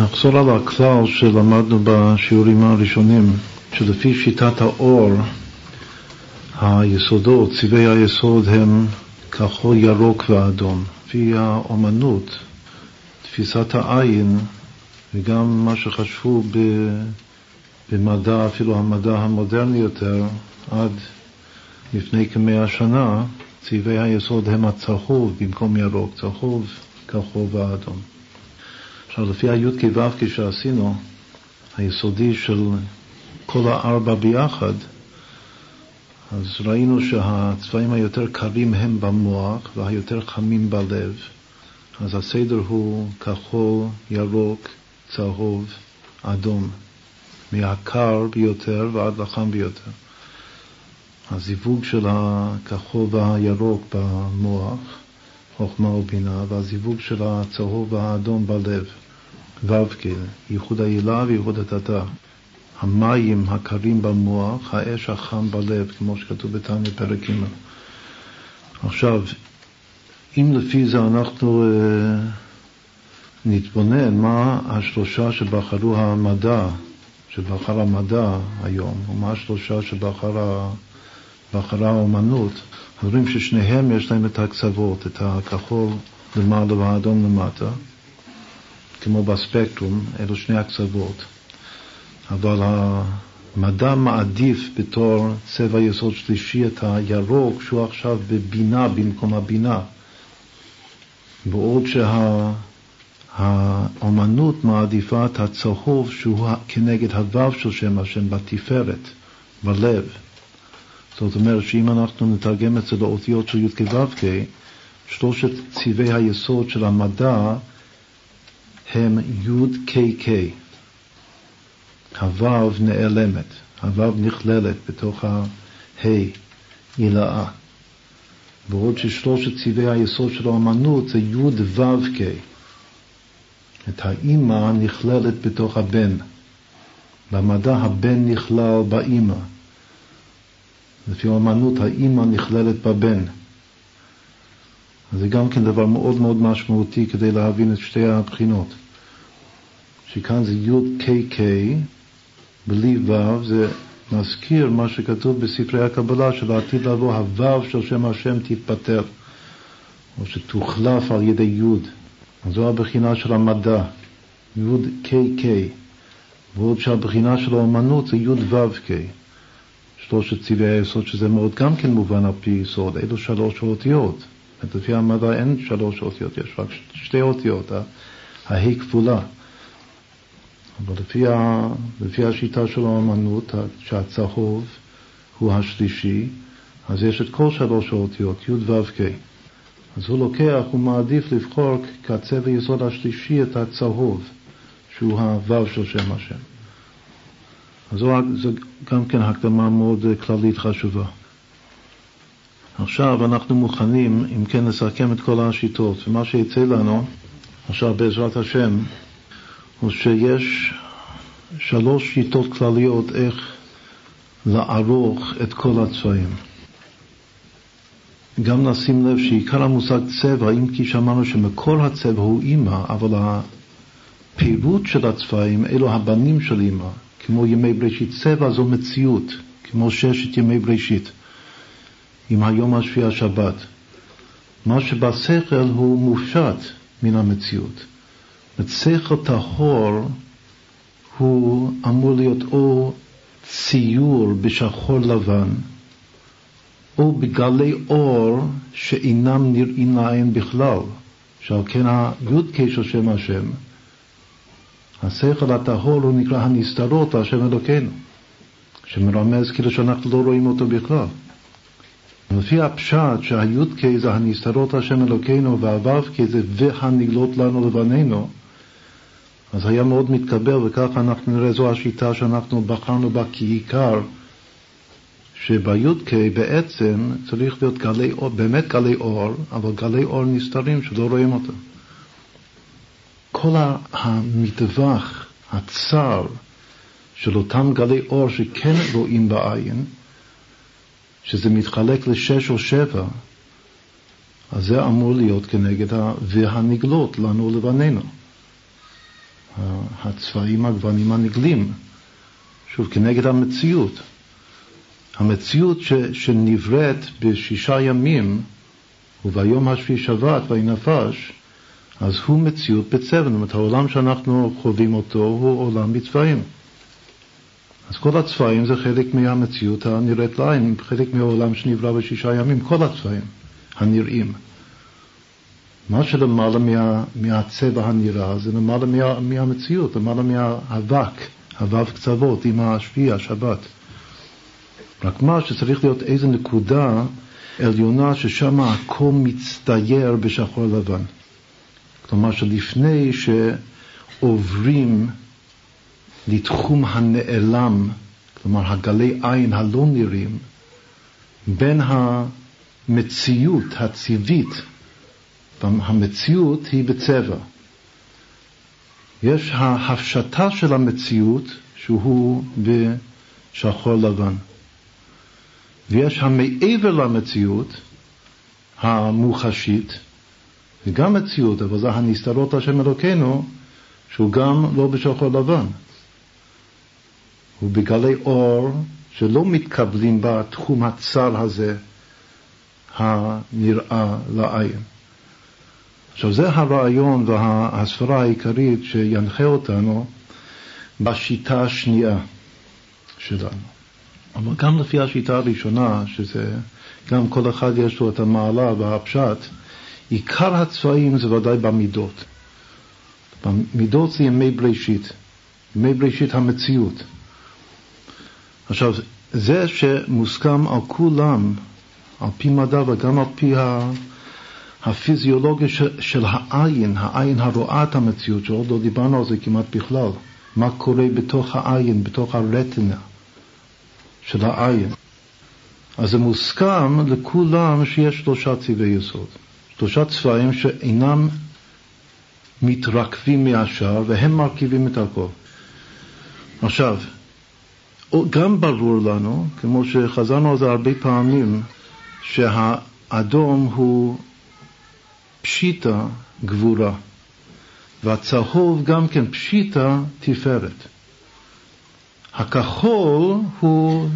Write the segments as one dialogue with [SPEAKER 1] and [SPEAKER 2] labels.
[SPEAKER 1] נחזור על הכלל שלמדנו בשיעורים הראשונים, שלפי שיטת האור, היסודות, צבעי היסוד הם כחול, ירוק ואדום. לפי האומנות, תפיסת העין, וגם מה שחשבו במדע, אפילו המדע המודרני יותר, עד לפני כמאה שנה, צבעי היסוד הם הצהוב במקום ירוק, צהוב, כחול ואדום. עכשיו, לפי הי"ק ו"ק שעשינו, היסודי של כל הארבע ביחד, אז ראינו שהצבעים היותר קרים הם במוח והיותר חמים בלב. אז הסדר הוא כחול, ירוק, צהוב, אדום, מהקר ביותר ועד לחם ביותר. הזיווג של הכחול והירוק במוח, חוכמה ובינה, והזיווג של הצהוב והאדום בלב. ו"ק, ייחוד העילה וייחוד התתה. המים הקרים במוח, האש החם בלב, כמו שכתוב בתניא פרק ג'. עכשיו, אם לפי זה אנחנו uh, נתבונן מה השלושה שבחרו המדע, שבחר המדע היום, ומה השלושה שבחרה האומנות, רואים ששניהם יש להם את הקצוות, את הכחול למעלה והאדום למטה. כמו בספקטרום, אלו שני הקצוות. אבל המדע מעדיף בתור צבע יסוד שלישי את הירוק, שהוא עכשיו בבינה במקום הבינה. בעוד שהאומנות שה, מעדיפה את הצהוב שהוא כנגד הוו של שם השם בתפארת, בלב. זאת אומרת שאם אנחנו נתרגם את זה לאותיות של י"ק ו"ק, שלושת צבעי היסוד של המדע הם י"ק-ק. הוו נעלמת, הוו נכללת בתוך ה הילאה. בעוד ששלושת צבעי היסוד של האמנות זה י"ו-ק. את האימא נכללת בתוך הבן. במדע הבן נכלל באימא. לפי האמנות האימא נכללת בבן. זה גם כן דבר מאוד מאוד משמעותי כדי להבין את שתי הבחינות. שכאן זה י"ק-ק, בלי ו', זה מזכיר מה שכתוב בספרי הקבלה, שלעתיד לבוא הו' של שם השם תתפטר, או שתוחלף על ידי י'. זו הבחינה של המדע, י"ק-ק, ועוד שהבחינה של האומנות זה י"ו-ק. שלושת צבעי היסוד, שזה מאוד גם כן מובן על פי יסוד, אלו שלוש אותיות. לפי המדע אין שלוש אותיות, יש רק שתי אותיות, ההי כפולה. אבל לפי, ה, לפי השיטה של האמנות, שהצהוב הוא השלישי, אז יש את כל שלוש האותיות, י' ו' כ'. אז הוא לוקח, הוא מעדיף לבחור כצבע יסוד השלישי את הצהוב, שהוא הו' של שם השם. אז זו, גם כן הקדמה מאוד כללית חשובה. עכשיו אנחנו מוכנים, אם כן, לסכם את כל השיטות. ומה שיצא לנו, עכשיו בעזרת השם, הוא שיש שלוש שיטות כלליות איך לערוך את כל הצבעים. גם נשים לב שעיקר המושג צבע, אם כי שמענו שמקור הצבע הוא אימא, אבל הפירוט של הצבעים אלו הבנים של אימא, כמו ימי בראשית. צבע זו מציאות, כמו ששת ימי בראשית. עם היום השביעי השבת. מה שבשכל הוא מופשט מן המציאות. שכל טהור הוא אמור להיות או ציור בשחור לבן, או בגלי אור שאינם נראים לעין בכלל, שעל כן הי"ק של שם השם, השכל הטהור הוא נקרא הנסתרות על שם אלוקינו, שמרמז כאילו שאנחנו לא רואים אותו בכלל. לפי הפשט שהי"ק זה הנסתרות השם אלוקינו והו"ק זה והנגלות לנו לבנינו, אז היה מאוד מתקבל וככה אנחנו נראה זו השיטה שאנחנו בחרנו בה כעיקר שבי"ק בעצם צריך להיות גלי אור, באמת גלי אור, אבל גלי אור נסתרים שלא רואים אותם. כל המטווח הצר של אותם גלי אור שכן רואים בעין, שזה מתחלק לשש או שבע, אז זה אמור להיות כנגד ה... והנגלות לנו לבנינו. הצבעים הגוונים הנגלים, שוב, כנגד המציאות. המציאות ש, שנבראת בשישה ימים, וביום השביעי שבת ויהי נפש, אז הוא מציאות בצבע. זאת אומרת, העולם שאנחנו חווים אותו הוא עולם בצבעים. אז כל הצבעים זה חלק מהמציאות הנראית לעין, חלק מהעולם שנברא בשישה ימים, כל הצבעים הנראים. מה שלמעלה מה, מהצבע הנראה זה למעלה מה, מהמציאות, למעלה מהאבק, הוו קצוות עם השביעי, השבת. רק מה שצריך להיות איזו נקודה עליונה ששם הכל מצטייר בשחור לבן. כלומר שלפני שעוברים לתחום הנעלם, כלומר הגלי עין הלא נראים, בין המציאות הצבעית, המציאות היא בצבע. יש ההפשטה של המציאות שהוא בשחור לבן. ויש המעבר למציאות המוחשית, וגם מציאות, אבל זה הנסתרות השם אלוקינו, שהוא גם לא בשחור לבן. הוא בגלי אור שלא מתקבלים בתחום הצר הזה הנראה לעין. עכשיו זה הרעיון והסברה העיקרית שינחה אותנו בשיטה השנייה שלנו. אבל גם לפי השיטה הראשונה, שזה גם כל אחד יש לו את המעלה והפשט, עיקר הצבעים זה ודאי במידות. במידות זה ימי בראשית, ימי בראשית המציאות. עכשיו, זה שמוסכם על כולם, על פי מדע וגם על פי הפיזיולוגיה של, העין, העין הרואה את המציאות, שעוד לא דיברנו על זה כמעט בכלל, מה קורה בתוך העין, בתוך הרטינה של העין. אז זה מוסכם לכולם שיש שלושה צבעי יסוד. שלושה צבעים שאינם מתרכבים מהשאר והם מרכיבים את הכל. עכשיו, גם ברור לנו, כמו שחזרנו על זה הרבה פעמים, שהאדום הוא פשיטה גבורה, והצהוב גם כן פשיטה תפארת. הכחול הוא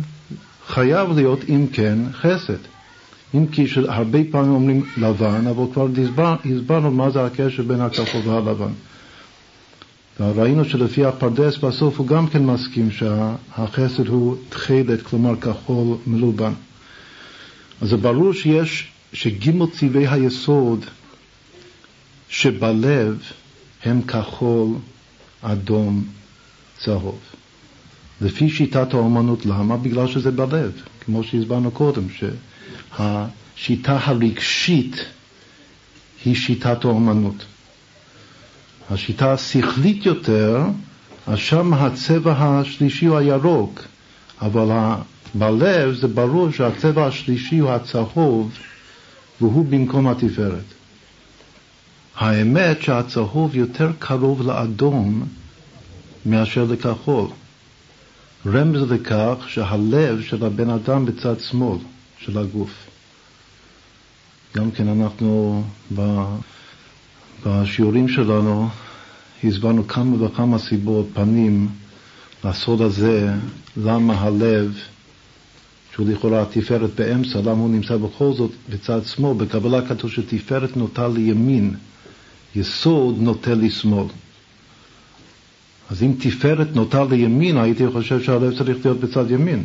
[SPEAKER 1] חייב להיות, אם כן, חסד. אם כי הרבה פעמים אומרים לבן, אבל כבר הסברנו מה זה הקשר בין הכחול והלבן. וראינו שלפי הפרדס בסוף הוא גם כן מסכים שהחסד הוא תכלת, כלומר כחול מלובן. אז זה ברור שיש, שגימל צבעי היסוד שבלב הם כחול, אדום, צהוב. לפי שיטת האומנות, למה? בגלל שזה בלב, כמו שהסברנו קודם, שהשיטה הרגשית היא שיטת האומנות. השיטה השכלית יותר, אז שם הצבע השלישי הוא הירוק, אבל בלב זה ברור שהצבע השלישי הוא הצהוב, והוא במקום התפארת. האמת שהצהוב יותר קרוב לאדום מאשר לכחול. רמז לכך שהלב של הבן אדם בצד שמאל של הגוף. גם כן אנחנו בשיעורים שלנו הסברנו כמה וכמה סיבות, פנים, לסוד הזה, למה הלב, שהוא לכאורה התפארת באמצע, למה הוא נמצא בכל זאת בצד שמאל. בקבלה כתוב שתפארת נוטה לימין, יסוד נוטה לשמאל. אז אם תפארת נוטה לימין, הייתי חושב שהלב צריך להיות בצד ימין.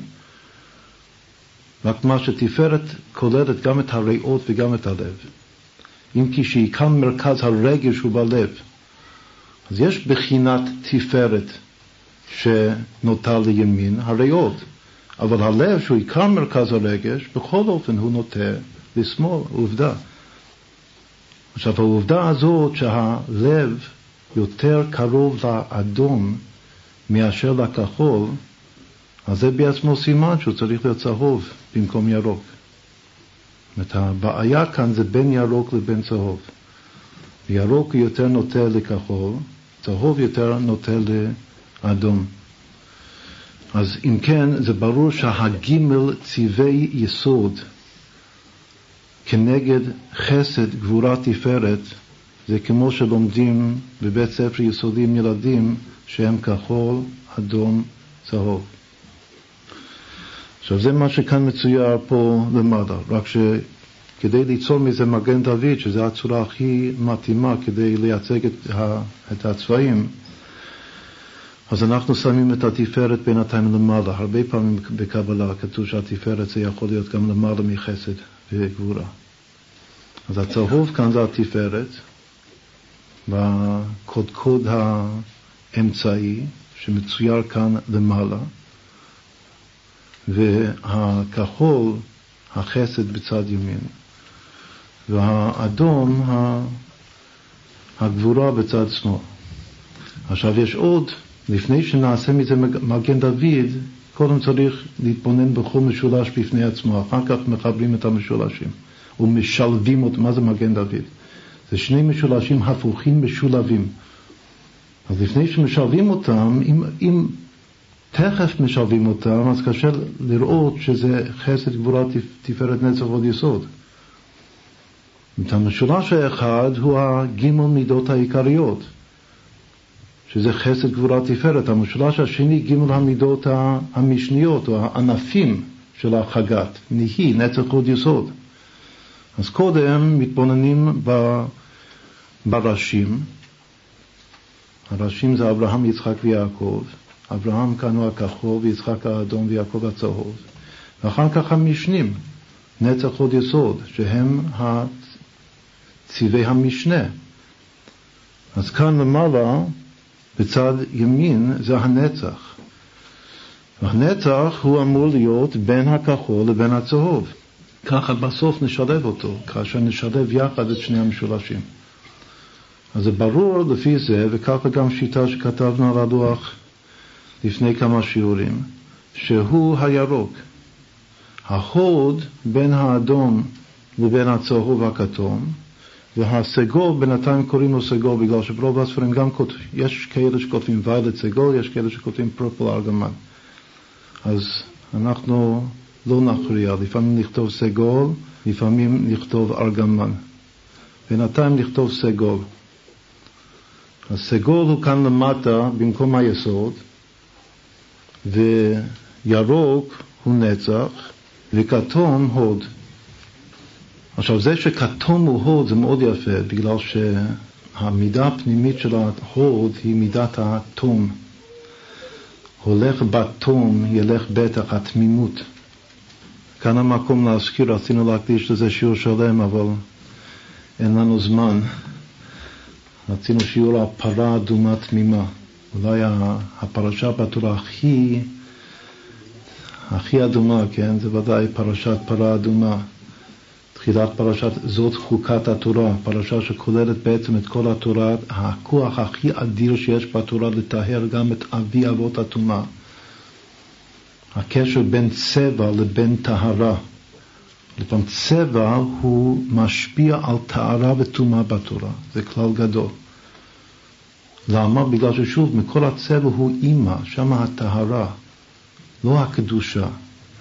[SPEAKER 1] רק מה שתפארת כוללת גם את הריאות וגם את הלב. אם כי שעיקר מרכז הרגש הוא בלב. אז יש בחינת תפארת שנוטה לימין, הריאות, אבל הלב, שהוא עיקר מרכז הרגש, בכל אופן הוא נוטה לשמאל, עובדה. עכשיו, העובדה הזאת שהלב יותר קרוב לאדום מאשר לכחול, אז זה בעצמו סימן שהוא צריך להיות צהוב במקום ירוק. זאת אומרת, הבעיה כאן זה בין ירוק לבין צהוב. ירוק יותר נוטה לכחול, צהוב יותר נוטה לאדום. אז אם כן, זה ברור שהגימל צבעי יסוד כנגד חסד, גבורה, תפארת, זה כמו שלומדים בבית ספר יסודי עם ילדים שהם כחול, אדום, צהוב. עכשיו זה מה שכאן מצויר פה למטה, רק שכדי ליצור מזה מגן דוד, שזו הצורה הכי מתאימה כדי לייצג את, ה, את הצבעים, אז אנחנו שמים את התפארת בינתיים למעלה. הרבה פעמים בקבלה כתוב שהתפארת זה יכול להיות גם למעלה מחסד וגבורה. אז הצהוב כאן זה התפארת, בקודקוד האמצעי שמצויר כאן למעלה, והכחול, החסד בצד ימין, והאדום, הגבורה בצד שמאל. עכשיו יש עוד, לפני שנעשה מזה מגן דוד, קודם צריך להתבונן בכל משולש בפני עצמו, אחר כך מחברים את המשולשים ומשלבים אותם. מה זה מגן דוד? זה שני משולשים הפוכים משולבים. אז לפני שמשלבים אותם, אם, אם תכף משלבים אותם, אז קשה לראות שזה חסד גבורה תפארת נצח ועוד יסוד. המשולש האחד הוא הגימל מידות העיקריות, שזה חסד גבורה תפארת. המשולש השני, גימל המידות המשניות, או הענפים של החגת, נהי, נצח ועוד יסוד. אז קודם מתבוננים בראשים, הראשים זה אברהם, יצחק ויעקב. אברהם הוא הכחול ויצחק האדום ויעקב הצהוב. ואחר כך המשנים, נצח עוד יסוד, שהם צבעי המשנה. אז כאן למעלה, בצד ימין, זה הנצח. והנצח הוא אמור להיות בין הכחול לבין הצהוב. ככה בסוף נשלב אותו, כאשר נשלב יחד את שני המשולשים. אז זה ברור לפי זה, וככה גם שיטה שכתבנו על הדוח לפני כמה שיעורים, שהוא הירוק. החוד בין האדום לבין הצהוב הכתום, והסגול בינתיים קוראים לו סגול בגלל שברוב הספרים גם כותבים, יש כאלה שכותבים ויילט סגול, יש כאלה שכותבים פרופל ארגמן. אז אנחנו לא נכריע, לפעמים נכתוב סגול, לפעמים נכתוב ארגמן. בינתיים נכתוב סגול. הסגול הוא כאן למטה במקום היסוד, וירוק הוא נצח, וכתום הוד. עכשיו זה שכתום הוא הוד זה מאוד יפה, בגלל שהמידה הפנימית של ההוד היא מידת התום. הולך בתום, ילך בטח התמימות. כאן המקום להזכיר, רצינו להקדיש לזה שיעור שלם, אבל אין לנו זמן. רצינו שיעור הפרה אדומה תמימה. אולי הפרשה בתורה הכי, הכי אדומה, כן? זה ודאי פרשת פרה אדומה. תחילת פרשת זאת חוקת התורה, פרשה שכוללת בעצם את כל התורה, הכוח הכי אדיר שיש בתורה לטהר גם את אבי אבות הטומאה. הקשר בין צבע לבין טהרה. לפעמים צבע הוא משפיע על טהרה וטומאה בתורה, זה כלל גדול. למה? בגלל ששוב, מכל הצבע הוא אימא, שם הטהרה, לא הקדושה.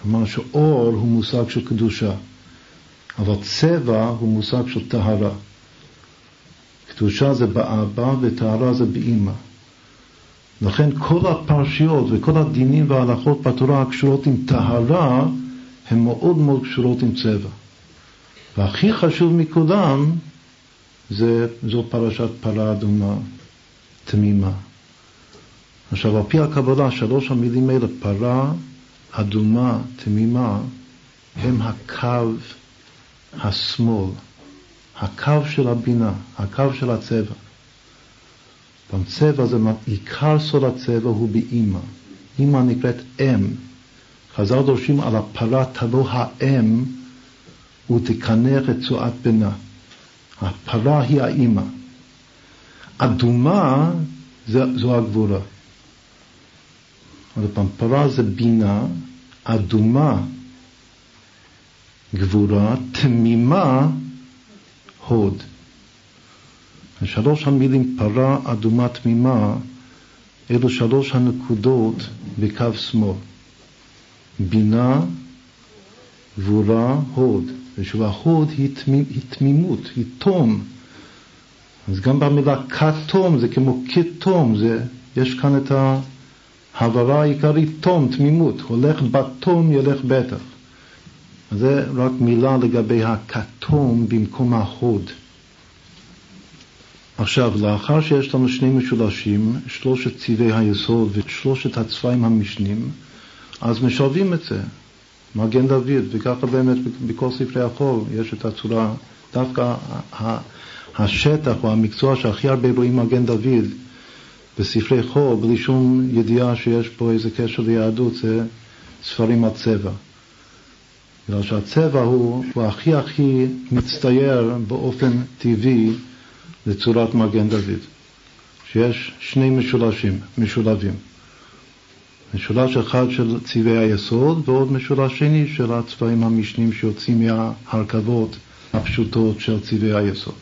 [SPEAKER 1] כלומר שאור הוא מושג של קדושה, אבל צבע הוא מושג של טהרה. קדושה זה באבא וטהרה זה באימא. לכן כל הפרשיות וכל הדינים וההלכות בתורה הקשורות עם טהרה הן מאוד מאוד קשורות עם צבע. והכי חשוב מכולם זה, זו פרשת פרה אדומה, תמימה. עכשיו, על פי הקבלה, שלוש המילים האלה, פרה, אדומה, תמימה, הם הקו השמאל, הקו של הבינה, הקו של הצבע. גם צבע זה, עיקר סוד הצבע הוא באימא. אימא נקראת אם. חז"ל דורשים על הפרה תבוא האם ותקנח את צואת בנה. הפרה היא האימא. אדומה זה, זו הגבורה. עוד פעם, פרה זה בינה, אדומה גבורה, תמימה הוד. שלוש המילים פרה, אדומה, תמימה, אלו שלוש הנקודות בקו שמאל. בינה, גבורה, הוד. ושוב, ההוד היא, תמימ, היא תמימות, היא תום. אז גם במילה כתום זה כמו כתום, זה יש כאן את ההבהרה העיקרית, תום, תמימות, הולך בתום ילך בטח. אז זה רק מילה לגבי הכתום במקום ההוד. עכשיו, לאחר שיש לנו שני משולשים, שלושת צבעי היסוד ושלושת הצבעים המשנים, אז משלבים את זה. מגן דוד, וככה באמת בכל ספרי החול יש את הצורה, דווקא השטח או המקצוע שהכי הרבה רואים מגן דוד בספרי חול, בלי שום ידיעה שיש פה איזה קשר ליהדות, זה ספרים על צבע. בגלל שהצבע הוא, הוא הכי הכי מצטייר באופן טבעי לצורת מגן דוד, שיש שני משולשים, משולבים. משולש אחד של צבעי היסוד ועוד משולש שני של הצבעים המשנים שיוצאים מההרכבות הפשוטות של צבעי היסוד.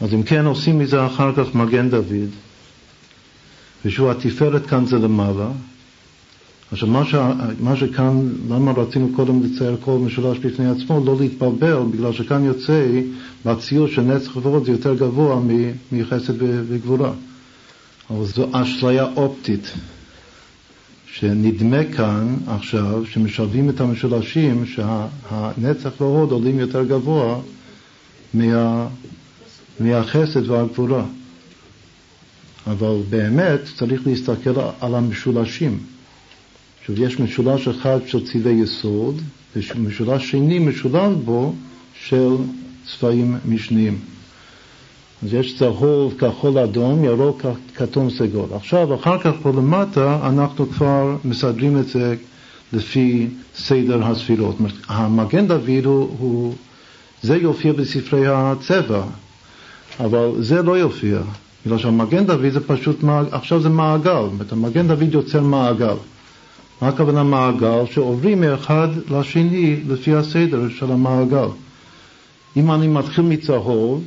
[SPEAKER 1] אז אם כן עושים מזה אחר כך מגן דוד, ושהוא התפארת כאן זה למעלה. עכשיו מה, ש... מה שכאן, למה רצינו קודם לצייר כל משולש בפני עצמו, לא להתבלבל, בגלל שכאן יוצא בציור של נצח ועוד זה יותר גבוה מחסד וגבורה. אבל זו אשליה אופטית. שנדמה כאן עכשיו, שמשלבים את המשולשים, שהנצח וההוד עולים יותר גבוה מה, מהחסד והגבורה. אבל באמת צריך להסתכל על המשולשים. עכשיו, יש משולש אחד של צבעי יסוד, ומשולש שני משולב בו של צבעים משניים. אז יש צהוב, כחול, אדום, ירוק, כתום, סגול. עכשיו, אחר כך פה למטה, אנחנו כבר מסדרים את זה לפי סדר הספירות. המגן דוד הוא, הוא זה יופיע בספרי הצבע, אבל זה לא יופיע. בגלל שהמגן דוד זה פשוט, עכשיו זה מעגל, זאת המגן דוד יוצר מעגל. מה הכוונה מעגל? שעוברים מאחד לשני לפי הסדר של המעגל. אם אני מתחיל מצהוב,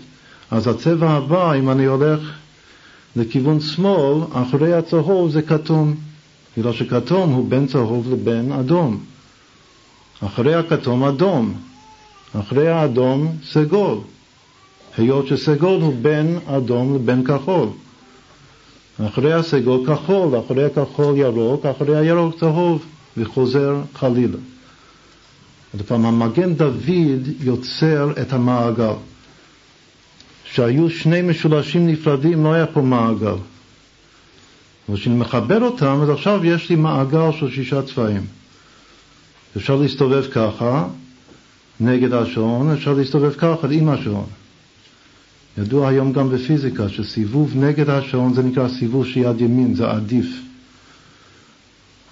[SPEAKER 1] אז הצבע הבא, אם אני הולך לכיוון שמאל, אחרי הצהוב זה כתום. בגלל שכתום הוא בין צהוב לבין אדום. אחרי הכתום אדום, אחרי האדום סגול. היות שסגול הוא בין אדום לבין כחול. אחרי הסגול כחול, אחרי הכחול ירוק, אחרי הירוק צהוב, וחוזר חלילה. לפעמים המגן דוד יוצר את המעגל. שהיו שני משולשים נפרדים, לא היה פה מעגל. אבל כשאני מחבר אותם, אז עכשיו יש לי מעגל של שישה צבעים. אפשר להסתובב ככה, נגד השעון, אפשר להסתובב ככה עם השעון. ידוע היום גם בפיזיקה שסיבוב נגד השעון זה נקרא סיבוב של יד ימין, זה עדיף.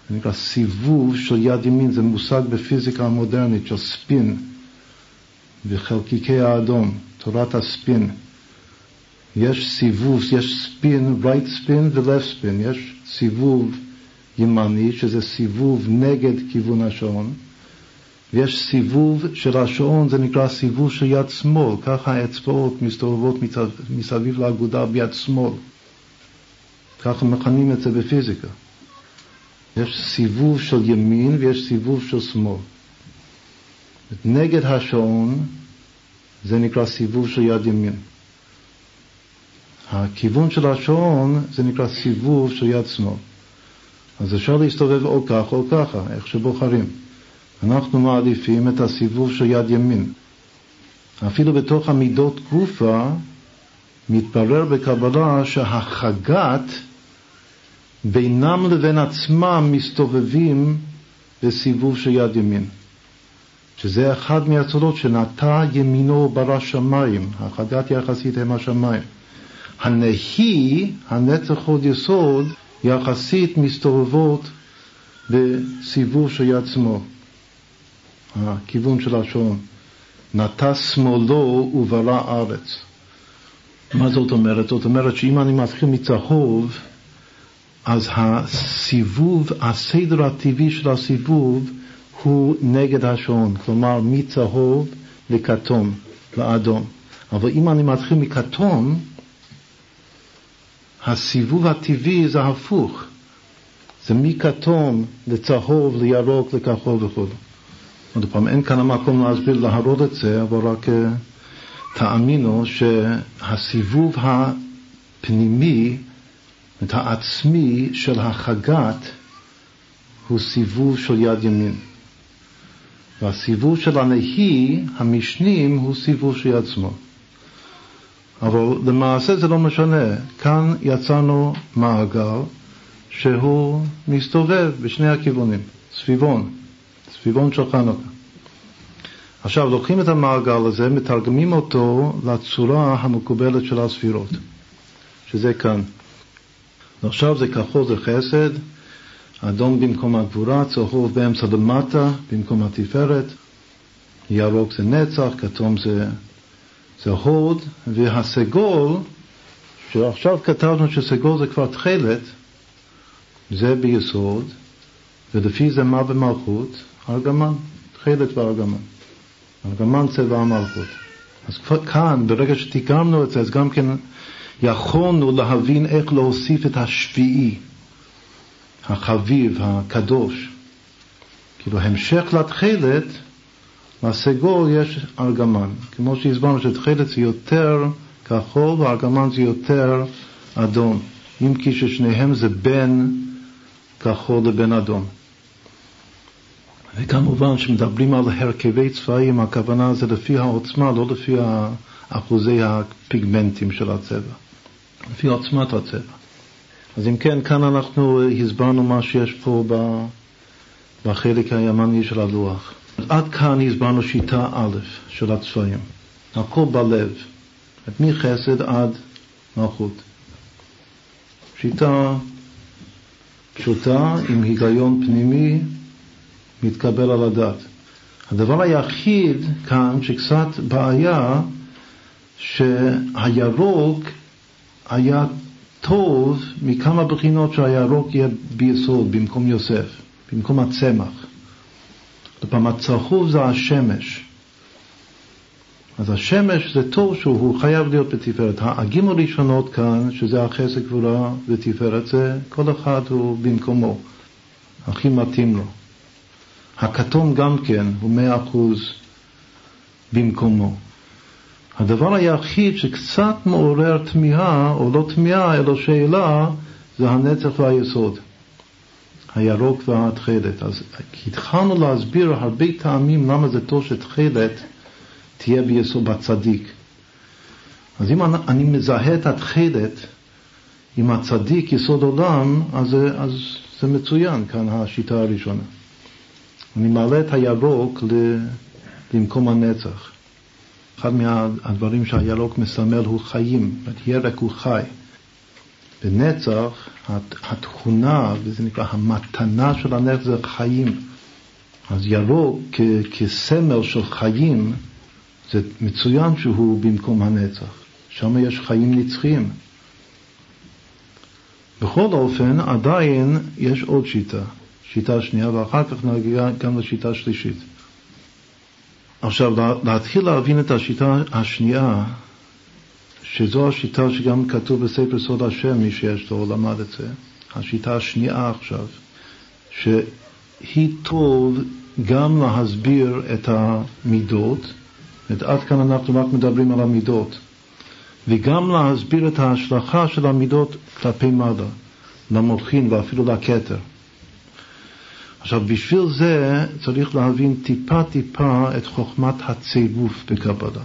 [SPEAKER 1] זה נקרא סיבוב של יד ימין, זה מושג בפיזיקה המודרנית של ספין בחלקיקי האדום, תורת הספין. יש סיבוב, יש ספין, right spin ו-left spin, יש סיבוב ימני, שזה סיבוב נגד כיוון השעון, ויש סיבוב של השעון, זה נקרא סיבוב של יד שמאל, ככה האצבעות מסתובבות מסביב לאגודה ביד שמאל. ככה מכנים את זה בפיזיקה. יש סיבוב של ימין ויש סיבוב של שמאל. נגד השעון זה נקרא סיבוב של יד ימין. הכיוון של השעון זה נקרא סיבוב של יד שמאל. אז אפשר להסתובב או ככה או ככה, איך שבוחרים. אנחנו מעדיפים את הסיבוב של יד ימין. אפילו בתוך המידות גופה מתברר בקבלה שהחגת בינם לבין עצמם מסתובבים בסיבוב של יד ימין. שזה אחד מהצורות שנטע ימינו ברא שמיים, החגת יחסית הם השמיים. הנהי, הנצח עוד יסוד, יחסית מסתובבות בסיבוב של יד שמאל, הכיוון של השעון. נטע שמאלו וברא ארץ. מה זאת אומרת? זאת אומרת שאם אני מתחיל מצהוב, אז הסיבוב, הסדר הטבעי של הסיבוב הוא נגד השעון, כלומר מצהוב לכתום, לאדום. אבל אם אני מתחיל מכתום, הסיבוב הטבעי זה הפוך. זה מכתום לצהוב, לירוק, לכחול וכו'. עוד פעם, אין כאן המקום להסביר, להראות את זה, אבל רק uh, תאמינו שהסיבוב הפנימי את העצמי של החגת הוא סיבוב של יד ימין. והסיבוב של הנהי, המשנים, הוא סיבוב של יד שמאל. אבל למעשה זה לא משנה. כאן יצרנו מעגל שהוא מסתובב בשני הכיוונים, סביבון, סביבון של חנוכה. עכשיו, לוקחים את המעגל הזה, מתרגמים אותו לצורה המקובלת של הספירות, שזה כאן. ועכשיו זה כחול זה חסד, אדום במקום הגבורה, צהוב באמצע למטה במקום התפארת, ירוק זה נצח, כתום זה, זה הוד, והסגול, שעכשיו כתבנו שסגול זה כבר תכלת, זה ביסוד, ולפי זה מה במלכות? ארגמן, תכלת וארגמן. ארגמן צבע המלכות. אז כאן, ברגע שתיקמנו את זה, אז גם כן יכולנו להבין איך להוסיף את השביעי. החביב, הקדוש. כאילו המשך לתכלת, לסגול יש ארגמן. כמו שהסברנו שתכלת זה יותר כחול וארגמן זה יותר אדום. אם כי ששניהם זה בין כחול לבין אדום. וכמובן כשמדברים על הרכבי צבעים, הכוונה זה לפי העוצמה, לא לפי אחוזי הפיגמנטים של הצבע, לפי עוצמת הצבע. אז אם כן, כאן אנחנו הסברנו מה שיש פה בחלק הימני של הלוח. עד כאן הסברנו שיטה א' של הצבעים. הכל בלב, מחסד עד מלכות. שיטה פשוטה עם היגיון פנימי מתקבל על הדעת. הדבר היחיד כאן שקצת בעיה, שהירוק היה טוב מכמה בחינות שהירוק יהיה ביסוד במקום יוסף, במקום הצמח. פעם הצהוב זה השמש. אז השמש זה טוב שהוא חייב להיות בתפארת. הגימל הראשונות כאן, שזה החסק גבורה ותפארת, זה כל אחד הוא במקומו, הכי מתאים לו. הכתום גם כן הוא מאה אחוז במקומו. הדבר היחיד שקצת מעורר תמיהה, או לא תמיהה, אלא שאלה, זה הנצח והיסוד, הירוק והתכלת. אז התחלנו להסביר הרבה טעמים למה זה טוב שתכלת תהיה ביסוד בצדיק. אז אם אני מזהה את התכלת עם הצדיק, יסוד עולם, אז, אז זה מצוין, כאן השיטה הראשונה. אני מעלה את הירוק למקום הנצח. אחד מהדברים שהירוק מסמל הוא חיים, ירק הוא חי. בנצח התכונה, וזה נקרא המתנה של הנצח זה חיים. אז ירוק כסמל של חיים, זה מצוין שהוא במקום הנצח. שם יש חיים נצחיים. בכל אופן, עדיין יש עוד שיטה, שיטה שנייה, ואחר כך נגיע גם לשיטה שלישית. עכשיו, להתחיל להבין את השיטה השנייה, שזו השיטה שגם כתוב בספר סוד השם, מי שיש לו למד את זה, השיטה השנייה עכשיו, שהיא טוב גם להסביר את המידות, עד כאן אנחנו רק מדברים על המידות, וגם להסביר את ההשלכה של המידות כלפי מעלה, למוחין ואפילו לכתר. עכשיו, בשביל זה צריך להבין טיפה-טיפה את חוכמת הצירוף בקבלה.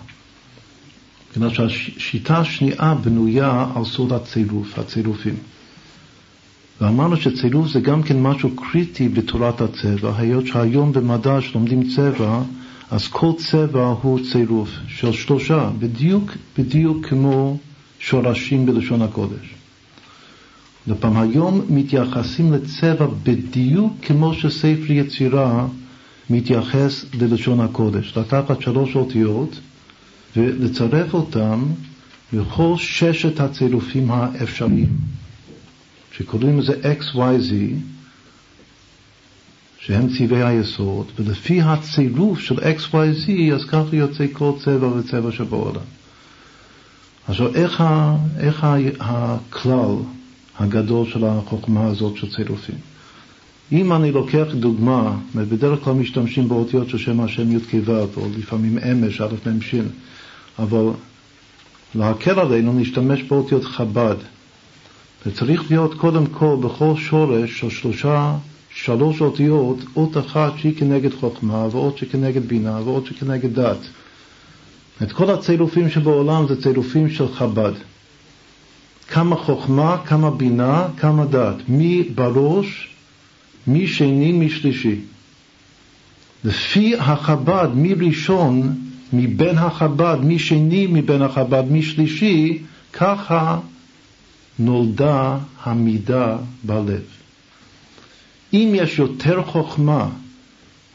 [SPEAKER 1] כיוון שהשיטה השנייה בנויה על סוד הצירוף, הצירופים. ואמרנו שצירוף זה גם כן משהו קריטי בתורת הצבע, היות שהיום במדע שלומדים צבע, אז כל צבע הוא צירוף של שלושה, בדיוק, בדיוק כמו שורשים בלשון הקודש. ופעם היום מתייחסים לצבע בדיוק כמו שספר יצירה מתייחס ללשון הקודש. לקחת שלוש אותיות ולצרף אותם לכל ששת הצירופים האפשריים, שקוראים לזה XYZ, שהם צבעי היסוד, ולפי הצירוף של XYZ, אז ככה יוצא כל צבע וצבע שבעולם. עכשיו, איך, ה, איך ה, הכלל הגדול של החוכמה הזאת של צירופים. אם אני לוקח דוגמה, בדרך כלל משתמשים באותיות של שם השם י"ק ו', או לפעמים אמש, א' מ' ש', אבל להקל עלינו נשתמש באותיות חב"ד. וצריך להיות קודם כל בכל שורש של שלושה, שלוש אותיות, אות אחת שהיא כנגד חוכמה, ואות שכנגד בינה, ואות שכנגד דת. את כל הצירופים שבעולם זה צירופים של חב"ד. כמה חוכמה, כמה בינה, כמה דת. מי בראש, מי שני, מי שלישי. לפי החב"ד, מי ראשון מבין החב"ד, מי שני מבין החב"ד, מי שלישי, ככה נולדה המידה בלב. אם יש יותר חוכמה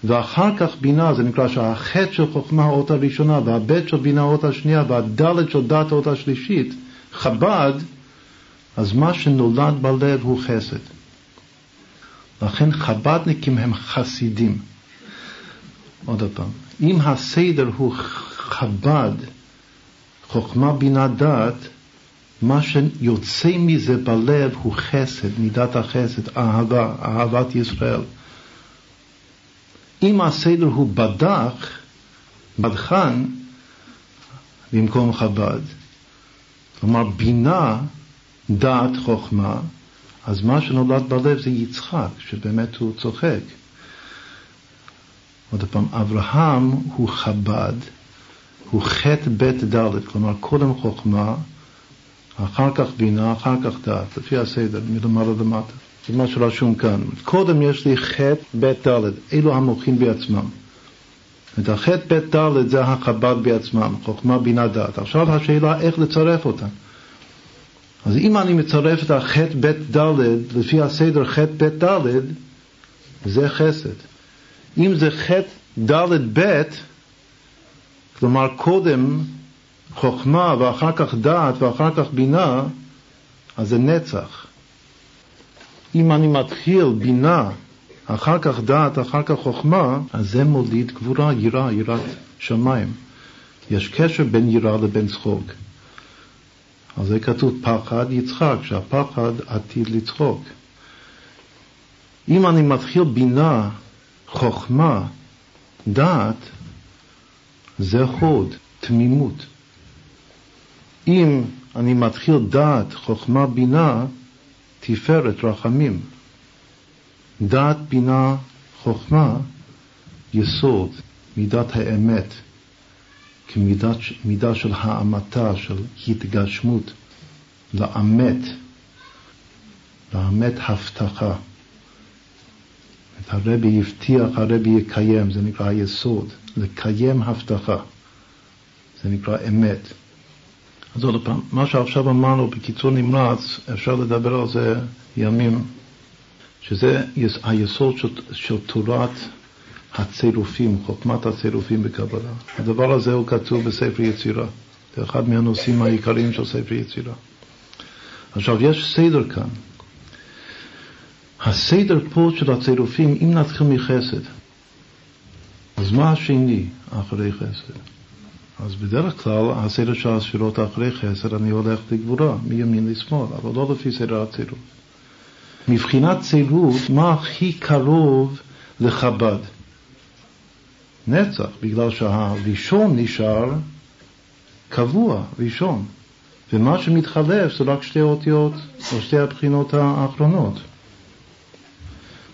[SPEAKER 1] ואחר כך בינה, זה נקרא שהחטא של חוכמה האות הראשונה, והבית של בינה האות השנייה, והדלת של דת האות השלישית, חב"ד, אז מה שנולד בלב הוא חסד. לכן חב"דניקים הם חסידים. עוד פעם, אם הסדר הוא חב"ד, חוכמה בינה דת, מה שיוצא מזה בלב הוא חסד, מידת החסד, אהבה, אהבת ישראל. אם הסדר הוא בדח, בדחן, במקום חב"ד, כלומר בינה, דת, חוכמה, אז מה שנולד בלב זה יצחק, שבאמת הוא צוחק. עוד פעם, אברהם הוא חב"ד, הוא חטא בית ד', כלומר קודם חוכמה, אחר כך בינה, אחר כך דת, לפי הסדר, מלמעלה למטה. זה מה שרשום כאן. קודם יש לי חטא בית ד', אלו המוחים בעצמם. את החטא בית ד' זה החב"ד בעצמם, חוכמה, בינה, דת. עכשיו השאלה איך לצרף אותם. אז אם אני מצרף את החטא בית ד' לפי הסדר חטא בית ד', זה חסד. אם זה חטא ד' ב', כלומר קודם חוכמה ואחר כך דעת ואחר כך בינה, אז זה נצח. אם אני מתחיל בינה, אחר כך דעת, אחר כך חוכמה, אז זה מוליד גבורה, יראה, יראת שמיים. יש קשר בין יראה לבין צחוק. על זה כתוב פחד יצחק, שהפחד עתיד לצחוק. אם אני מתחיל בינה, חוכמה, דעת, זה חוד, תמימות. אם אני מתחיל דעת, חוכמה, בינה, תפארת, רחמים. דעת, בינה, חוכמה, יסוד, מידת האמת, כמידה של האמתה, של התגשמות, לאמת, לאמת הבטחה. את הרבי הבטיח, הרבי יקיים, זה נקרא היסוד, לקיים הבטחה, זה נקרא אמת. אז עוד פעם, מה שעכשיו אמרנו בקיצור נמרץ, אפשר לדבר על זה ימים, שזה היסוד של, של תורת הצירופים, חוכמת הצירופים בקבלה. הדבר הזה הוא כתוב בספר יצירה, זה אחד מהנושאים העיקריים של ספר יצירה. עכשיו, יש סדר כאן. הסדר פה של הצירופים, אם נתחיל מחסד, אז מה השני אחרי חסד? אז בדרך כלל הסדר של הספירות אחרי חסד אני הולך לגבורה, מימין לשמאל, אבל לא לפי סדר הצירוף. מבחינת צירוף, מה הכי קרוב לחב"ד? נצח, בגלל שהראשון נשאר קבוע, ראשון, ומה שמתחלף זה רק שתי אותיות או שתי הבחינות האחרונות.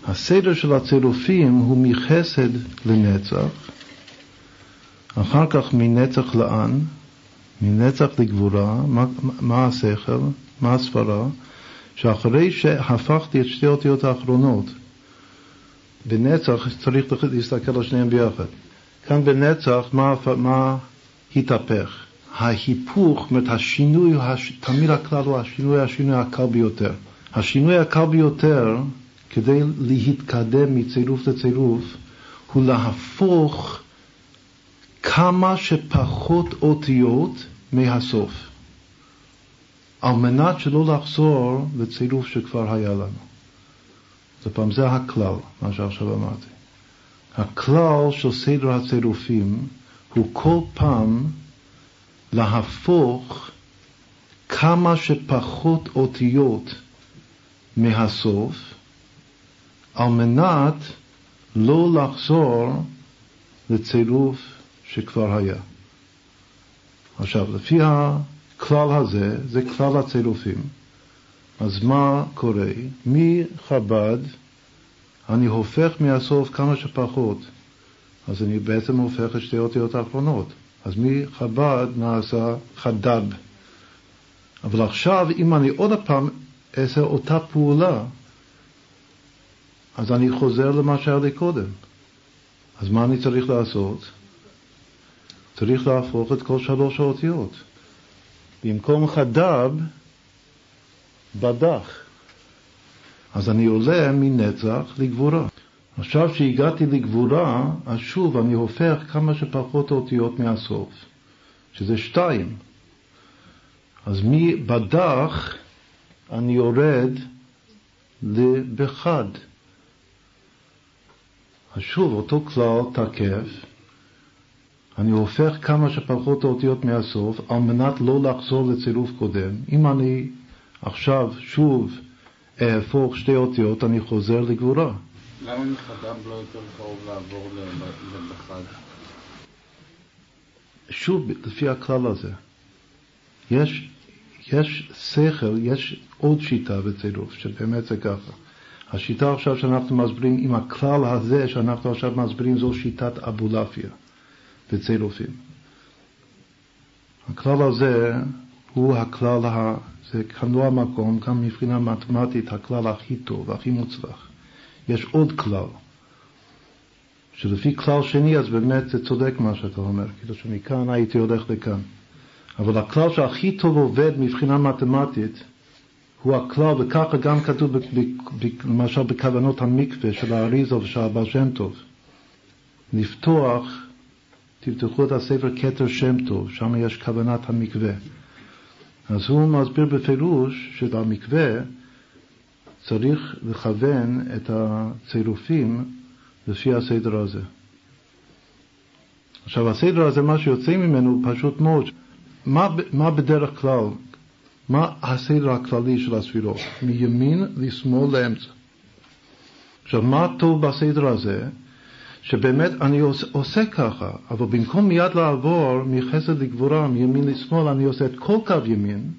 [SPEAKER 1] הסדר של הצירופים הוא מחסד לנצח, אחר כך מנצח לאן, מנצח לגבורה, מה, מה השכל, מה הסברה, שאחרי שהפכתי את שתי אותיות האחרונות, בנצח צריך להסתכל על שניהם ביחד. כאן בנצח, מה, מה התהפך? ההיפוך, זאת השינוי, הש... תמיד הכלל הוא השינוי, השינוי הקל ביותר. השינוי הקל ביותר, כדי להתקדם מצירוף לצירוף, הוא להפוך כמה שפחות אותיות מהסוף, על מנת שלא לחזור לצירוף שכבר היה לנו. זאת פעם, זה הכלל, מה שעכשיו אמרתי. הכלל של סדר הצירופים הוא כל פעם להפוך כמה שפחות אותיות מהסוף, על מנת לא לחזור לצירוף שכבר היה. עכשיו, לפי הכלל הזה, זה כלל הצירופים. אז מה קורה? מחב"ד אני הופך מהסוף כמה שפחות. אז אני בעצם הופך את שתי אותיות האחרונות. אז מחב"ד נעשה חדב. אבל עכשיו, אם אני עוד פעם אעשה אותה פעולה, אז אני חוזר למה שהיה לי קודם. אז מה אני צריך לעשות? צריך להפוך את כל שלוש האותיות. במקום חדב, בדח. אז אני עולה מנצח לגבורה. עכשיו שהגעתי לגבורה, אז שוב אני הופך כמה שפחות אותיות מהסוף, שזה שתיים. אז מבדח אני יורד לבחד. אז שוב, אותו כלל תקף, אני הופך כמה שפחות אותיות מהסוף על מנת לא לחזור לצירוף קודם. אם אני עכשיו שוב אהפוך שתי אותיות, אני חוזר לגבורה.
[SPEAKER 2] למה מחדם לא יותר קרוב לעבור לבחד?
[SPEAKER 1] שוב, לפי הכלל הזה. יש, יש שכל, יש עוד שיטה בצירוף, שבאמת זה ככה. השיטה עכשיו שאנחנו מסבירים, עם הכלל הזה שאנחנו עכשיו מסבירים, זו שיטת אבולעפיה בצירופים. הכלל הזה הוא הכלל, זה כאן לא המקום, גם מבחינה מתמטית, הכלל הכי טוב, הכי מוצלח. יש עוד כלל, שלפי כלל שני, אז באמת זה צודק מה שאתה אומר, כאילו שמכאן הייתי הולך לכאן. אבל הכלל שהכי טוב עובד מבחינה מתמטית, הוא הכלל, וככה גם כתוב למשל בכוונות המקווה של האריזו ושל הבעל שם טוב. לפתוח, תפתחו את הספר כתר שם טוב, שם יש כוונת המקווה. אז הוא מסביר בפירוש שבמקווה צריך לכוון את הצירופים לפי הסדר הזה. עכשיו, הסדר הזה, מה שיוצא ממנו הוא פשוט מאוד. מה, מה בדרך כלל מה הסדר הכללי של הספירות? מימין לשמאל לאמצע. עכשיו, מה טוב בסדר הזה? שבאמת אני עושה, עושה ככה, אבל במקום מיד לעבור מחסד לגבורה, מימין לשמאל, אני עושה את כל קו ימין,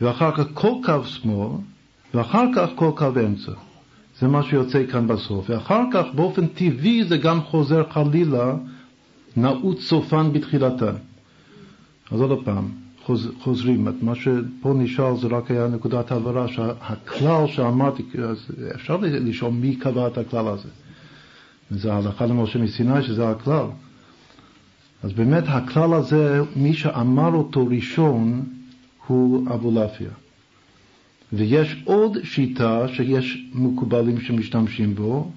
[SPEAKER 1] ואחר כך כל קו שמאל, ואחר כך כל קו אמצע. זה מה שיוצא כאן בסוף. ואחר כך, באופן טבעי, זה גם חוזר חלילה, נעוץ סופן בתחילתן. אז עוד פעם, חוז, חוזרים. מה שפה נשאל זה רק היה נקודת העברה, שהכלל שאמרתי, אפשר לשאול מי קבע את הכלל הזה. זה ההלכה למשה מסיני שזה הכלל. אז באמת הכלל הזה, מי שאמר אותו ראשון הוא אבולעפיה. ויש עוד שיטה שיש מקובלים שמשתמשים בו,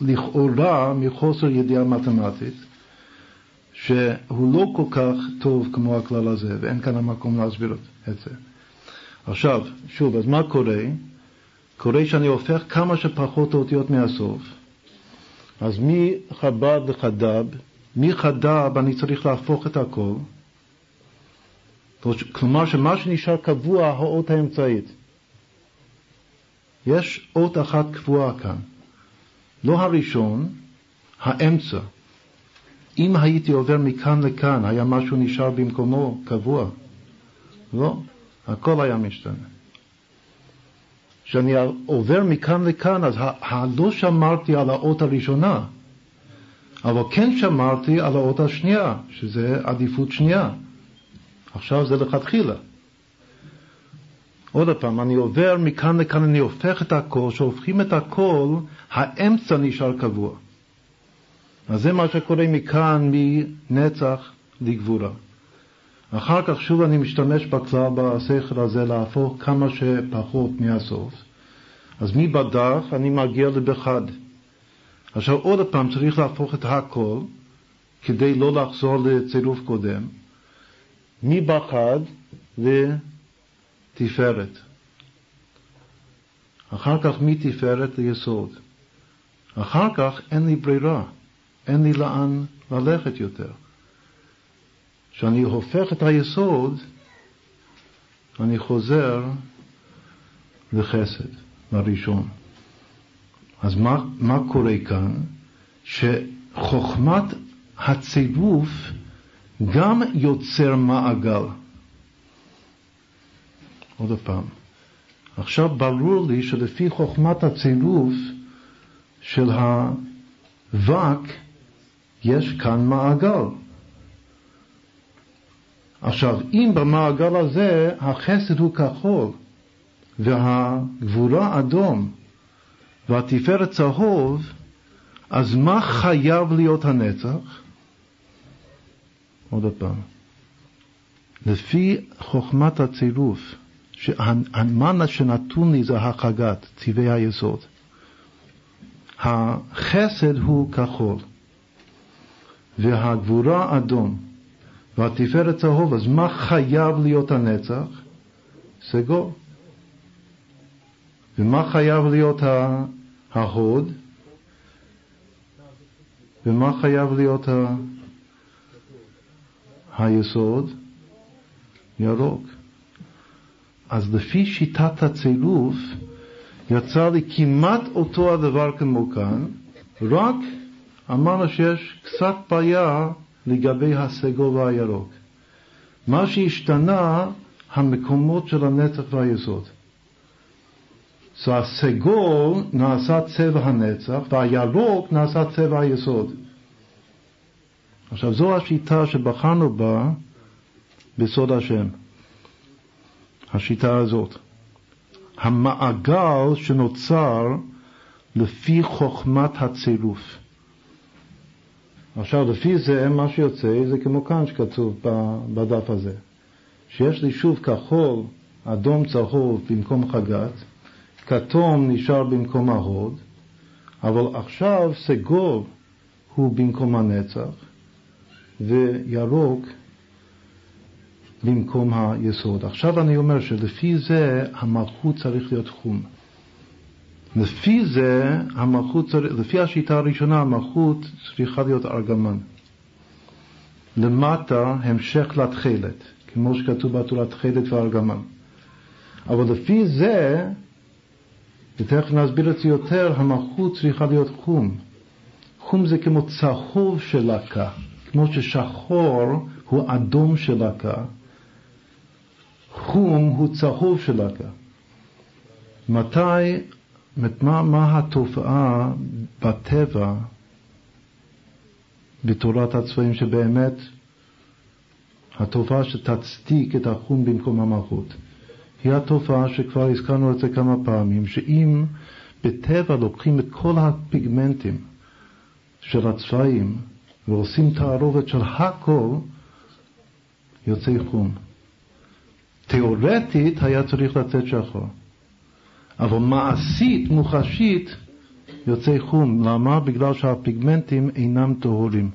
[SPEAKER 1] לכאורה מחוסר ידיעה מתמטית, שהוא לא כל כך טוב כמו הכלל הזה, ואין כאן המקום להסביר את זה. עכשיו, שוב, אז מה קורה? קורה שאני הופך כמה שפחות אותיות מהסוף. אז מחב"ד לחד"ב, מחד"ב אני צריך להפוך את הכל. כלומר שמה שנשאר קבוע, האות האמצעית. יש אות אחת קבועה כאן. לא הראשון, האמצע. אם הייתי עובר מכאן לכאן, היה משהו נשאר במקומו קבוע? לא, הכל היה משתנה. כשאני עובר מכאן לכאן, אז לא שמרתי על האות הראשונה, אבל כן שמרתי על האות השנייה, שזה עדיפות שנייה. עכשיו זה לכתחילה. עוד פעם, אני עובר מכאן לכאן, אני הופך את הכל, כשהופכים את הכל, האמצע נשאר קבוע. אז זה מה שקורה מכאן, מנצח לגבורה. אחר כך שוב אני משתמש בכלל, בשכל הזה, להפוך כמה שפחות מהסוף. אז מבדח אני מגיע לבחד. עכשיו עוד פעם צריך להפוך את הכל כדי לא לחזור לצירוף קודם. מבחד לתפארת. אחר כך מתפארת ליסוד. אחר כך אין לי ברירה. אין לי לאן ללכת יותר. כשאני הופך את היסוד, אני חוזר לחסד, לראשון. אז מה, מה קורה כאן? שחוכמת הצירוף גם יוצר מעגל. עוד פעם. עכשיו ברור לי שלפי חוכמת הצירוף של הווק יש כאן מעגל. עכשיו, אם במעגל הזה החסד הוא כחול והגבורה אדום והתפארת צהוב, אז מה חייב להיות הנצח? עוד פעם. לפי חוכמת הצירוף, שהמן שנתון לי זה החגת, צבעי היסוד. החסד הוא כחול, והגבורה אדום, והתפארת צהוב, אז מה חייב להיות הנצח? סגול. ומה חייב להיות ההוד? ומה חייב להיות ה... היסוד? ירוק. אז לפי שיטת הצירוף, יצא לי כמעט אותו הדבר כמו כאן, רק אמרנו שיש קצת בעיה לגבי הסגול והירוק. מה שהשתנה, המקומות של הנצח והיסוד. אז הסגול נעשה צבע הנצח והירוק נעשה צבע היסוד. עכשיו זו השיטה שבחרנו בה בסוד השם. השיטה הזאת. המעגל שנוצר לפי חוכמת הצירוף. עכשיו, לפי זה, מה שיוצא זה כמו כאן שכתוב בדף הזה, שיש לי שוב כחול, אדום צהוב במקום חגת, כתום נשאר במקום ההוד, אבל עכשיו סגול הוא במקום הנצח, וירוק במקום היסוד. עכשיו אני אומר שלפי זה המלכות צריך להיות חום. לפי זה, המלכות, לפי השיטה הראשונה, המלכות צריכה להיות ארגמן. למטה המשך לתכלת, כמו שכתוב בתורה תכלת וארגמן. אבל לפי זה, ותכף נסביר את זה יותר, המלכות צריכה להיות חום. חום זה כמו צהוב של לקה, כמו ששחור הוא אדום של לקה, חום הוא צהוב של לקה. מתי מה, מה התופעה בטבע, בתורת הצבעים, שבאמת התופעה שתצדיק את החום במקום המלכות? היא התופעה שכבר הזכרנו את זה כמה פעמים, שאם בטבע לוקחים את כל הפיגמנטים של הצבעים ועושים תערובת של הכל, יוצא חום. תיאורטית היה צריך לצאת שחור. אבל מעשית, מוחשית, יוצא חום. למה? בגלל שהפיגמנטים אינם טהורים.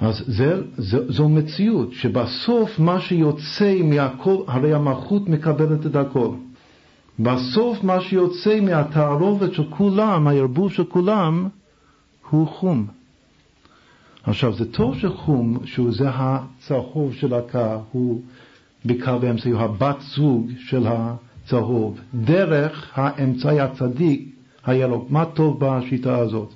[SPEAKER 1] אז זה, זה, זו מציאות, שבסוף מה שיוצא מהכל, הרי המלכות מקבלת את הכל. בסוף מה שיוצא מהתערובת של כולם, הערבוב של כולם, הוא חום. עכשיו, זה טוב שחום, שהוא זה הצהוב של הקר, הוא בקר באמצעי, הוא הבת זוג של ה... צהוב, דרך האמצעי הצדיק הירוק. מה טוב בשיטה הזאת?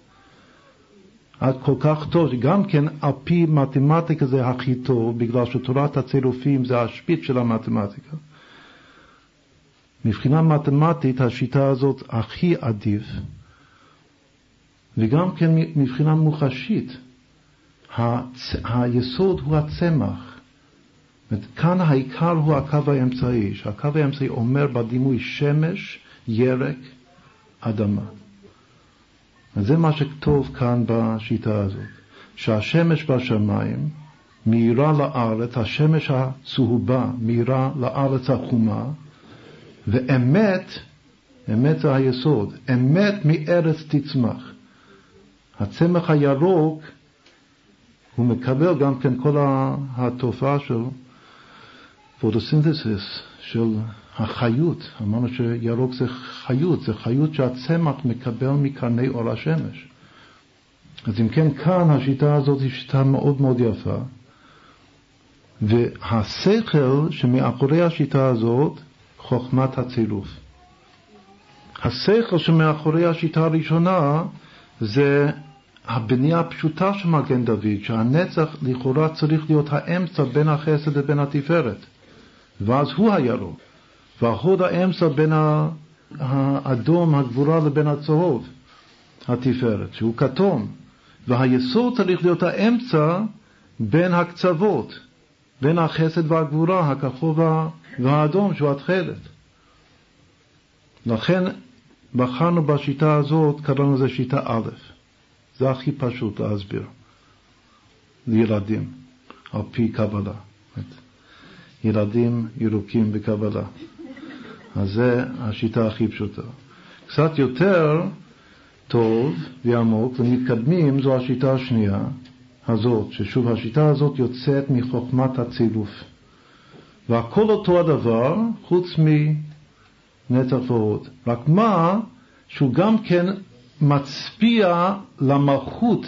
[SPEAKER 1] עד כל כך טוב, שגם כן על פי מתמטיקה זה הכי טוב, בגלל שתורת הצירופים זה השפיץ של המתמטיקה. מבחינה מתמטית השיטה הזאת הכי עדיף, וגם כן מבחינה מוחשית. היסוד הוא הצמח. כאן העיקר הוא הקו האמצעי, שהקו האמצעי אומר בדימוי שמש, ירק, אדמה. וזה מה שטוב כאן בשיטה הזאת, שהשמש בשמיים מאירה לארץ, השמש הצהובה מאירה לארץ החומה, ואמת, אמת זה היסוד, אמת מארץ תצמח. הצמח הירוק, הוא מקבל גם כן כל התופעה של פוטוסינתסיס של החיות, אמרנו שירוק זה חיות, זה חיות שהצמח מקבל מקרני אור השמש. אז אם כן, כאן השיטה הזאת היא שיטה מאוד מאוד יפה, והשכל שמאחורי השיטה הזאת, חוכמת הצירוף. השכל שמאחורי השיטה הראשונה זה הבנייה הפשוטה של מגן דוד, שהנצח לכאורה צריך להיות האמצע בין החסד לבין התפארת. ואז הוא הירוק. והחוד האמצע בין האדום, הגבורה, לבין הצהוב, התפארת, שהוא כתום. והיסוד צריך להיות האמצע בין הקצוות, בין החסד והגבורה, הכחול והאדום, שהוא התכלת. לכן בחרנו בשיטה הזאת, קראנו לזה שיטה א', זה הכי פשוט להסביר לילדים, על פי קבלה. ילדים ירוקים בקבלה. אז זה השיטה הכי פשוטה. קצת יותר טוב ועמוק ומתקדמים זו השיטה השנייה הזאת, ששוב השיטה הזאת יוצאת מחוכמת הצילוף. והכל אותו הדבר חוץ מנצח ועוד. רק מה, שהוא גם כן מצביע למלכות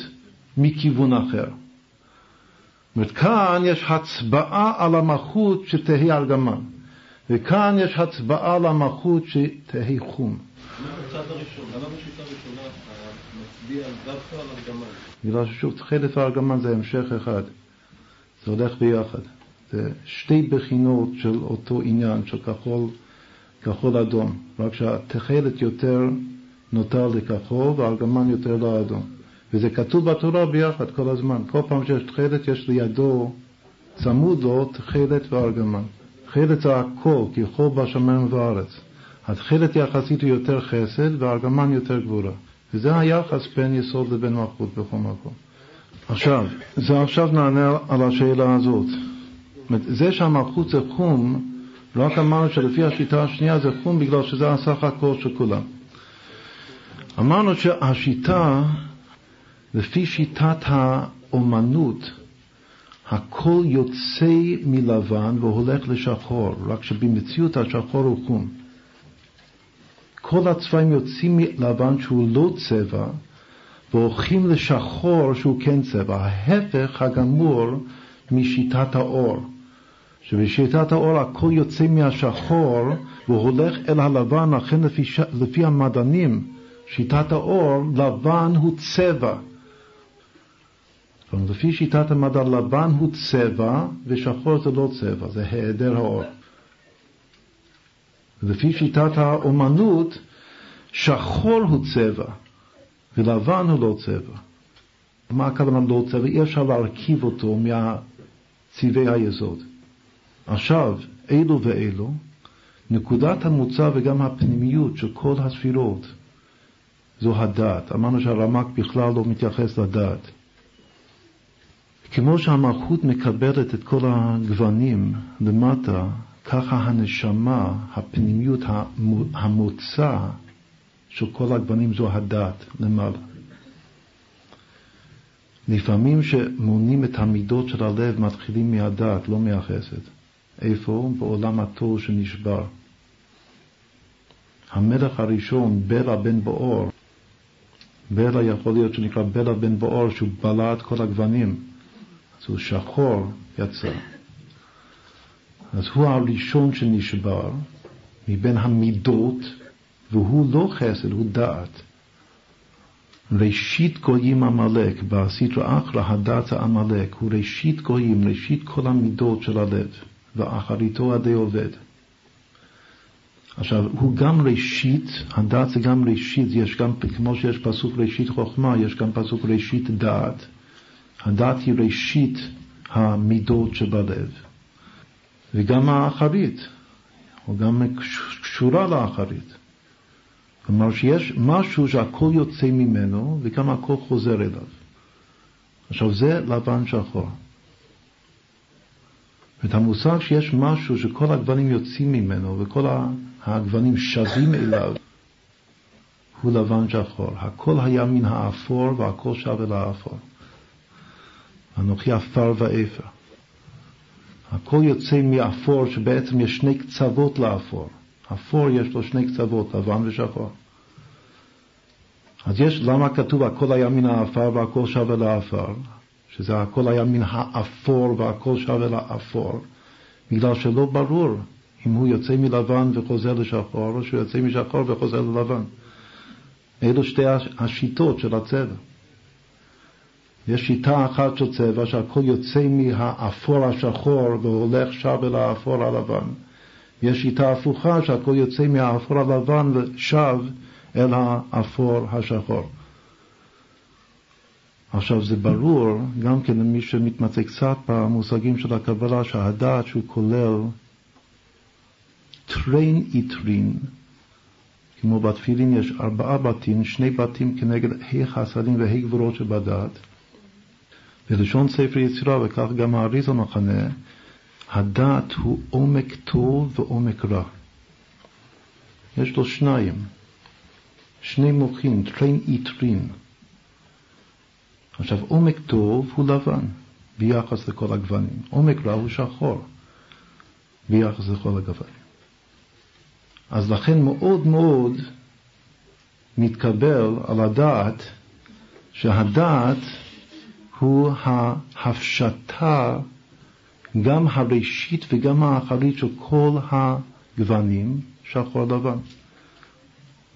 [SPEAKER 1] מכיוון אחר. אומרת, כאן יש הצבעה על המלכות שתהי ארגמן, וכאן יש הצבעה על המלכות שתהי חום. בגלל ששוב, תכלת וארגמן זה המשך אחד, זה הולך ביחד. זה שתי בחינות של אותו עניין, של כחול, כחול אדום, רק שהתכלת יותר נותר לכחול והארגמן יותר לאדום. וזה כתוב בתורה ביחד כל הזמן. כל פעם שיש תכלת יש לידו, צמוד לו, תכלת וארגמן. תכלת זה הכל, חול בשמיים ובארץ. התכלת יחסית הוא יותר חסד והארגמן יותר גבורה. וזה היחס בין יסוד לבין מלכות בכל מקום. עכשיו, זה עכשיו נענה על השאלה הזאת. זה שהמלכות זה חום, רק אמרנו שלפי השיטה השנייה זה חום בגלל שזה הסך הכל של כולם. אמרנו שהשיטה, לפי שיטת האומנות, הכל יוצא מלבן והולך לשחור, רק שבמציאות השחור הוא חום. כל הצבעים יוצאים מלבן שהוא לא צבע והולכים לשחור שהוא כן צבע, ההפך הגמור משיטת האור. שבשיטת האור הכל יוצא מהשחור והולך אל הלבן, לכן לפי, לפי המדענים, שיטת האור, לבן הוא צבע. כלומר, לפי שיטת המדע, לבן הוא צבע ושחור זה לא צבע, זה היעדר האור. לפי שיטת האומנות, שחור הוא צבע ולבן הוא לא צבע. מה הכוונה לא צבע? אי אפשר להרכיב אותו מהצבעי היסוד. עכשיו, אלו ואלו, נקודת המוצא וגם הפנימיות של כל הספירות זו הדת. אמרנו שהרמק בכלל לא מתייחס לדת. כמו שהמלכות מקבלת את כל הגוונים למטה, ככה הנשמה, הפנימיות, המוצא של כל הגוונים זו הדת למעלה. לפעמים שמונים את המידות של הלב מתחילים מהדת, לא מהחסד. איפה? בעולם התור שנשבר. המלך הראשון, בלה בן באור, בלה יכול להיות שנקרא בלה בן באור, שהוא בלע את כל הגוונים. אז הוא שחור יצא. אז הוא הראשון שנשבר מבין המידות, והוא לא חסד, הוא דעת. ראשית גויים עמלק, בסטרא אחרא הדת עמלק, הוא ראשית גויים, ראשית כל המידות של הלב, ואחריתו עדי עובד. עכשיו, הוא גם ראשית, הדת זה גם ראשית, יש גם, כמו שיש פסוק ראשית חוכמה, יש גם פסוק ראשית דעת. הדת היא ראשית המידות שבלב. וגם האחרית, או גם קשורה לאחרית. כלומר שיש משהו שהכל יוצא ממנו וגם הכל חוזר אליו. עכשיו זה לבן שחור. את המושג שיש משהו שכל הגוונים יוצאים ממנו וכל הגוונים שווים אליו, הוא לבן שחור. הכל היה מן האפור והכל שווה לאפור. אנוכי עפר ואפר. הכל יוצא מאפור שבעצם יש שני קצוות לאפור. אפור יש לו שני קצוות, לבן ושחור. אז יש, למה כתוב הכל היה מן האפר והכל שווה לאפר? שזה הכל היה מן האפור והכל שווה לאפור, בגלל שלא ברור אם הוא יוצא מלבן וחוזר לשחור, או שהוא יוצא משחור וחוזר ללבן. אלו שתי השיטות של הצבע. יש שיטה אחת של צבע שהכל יוצא מהאפור השחור והולך שב אל האפור הלבן. יש שיטה הפוכה שהכל יוצא מהאפור הלבן ושב אל האפור השחור. עכשיו זה ברור גם כן למי שמתמצא קצת במושגים של הקבלה שהדעת שהוא כולל טרין עיטרין, כמו בתפילין יש ארבעה בתים, שני בתים כנגד ה' חסדים וה' גבורות שבדעת. בלשון ספר יצירה, וכך גם האריז"ל מכנה, הדעת הוא עומק טוב ועומק רע. יש לו שניים, שני מוחים, טרין עיטרין. עכשיו, עומק טוב הוא לבן ביחס לכל הגוונים, עומק רע הוא שחור ביחס לכל הגוונים. אז לכן מאוד מאוד מתקבל על הדעת שהדעת הוא ההפשטה, גם הראשית וגם האחרית של כל הגוונים, שחור לבן.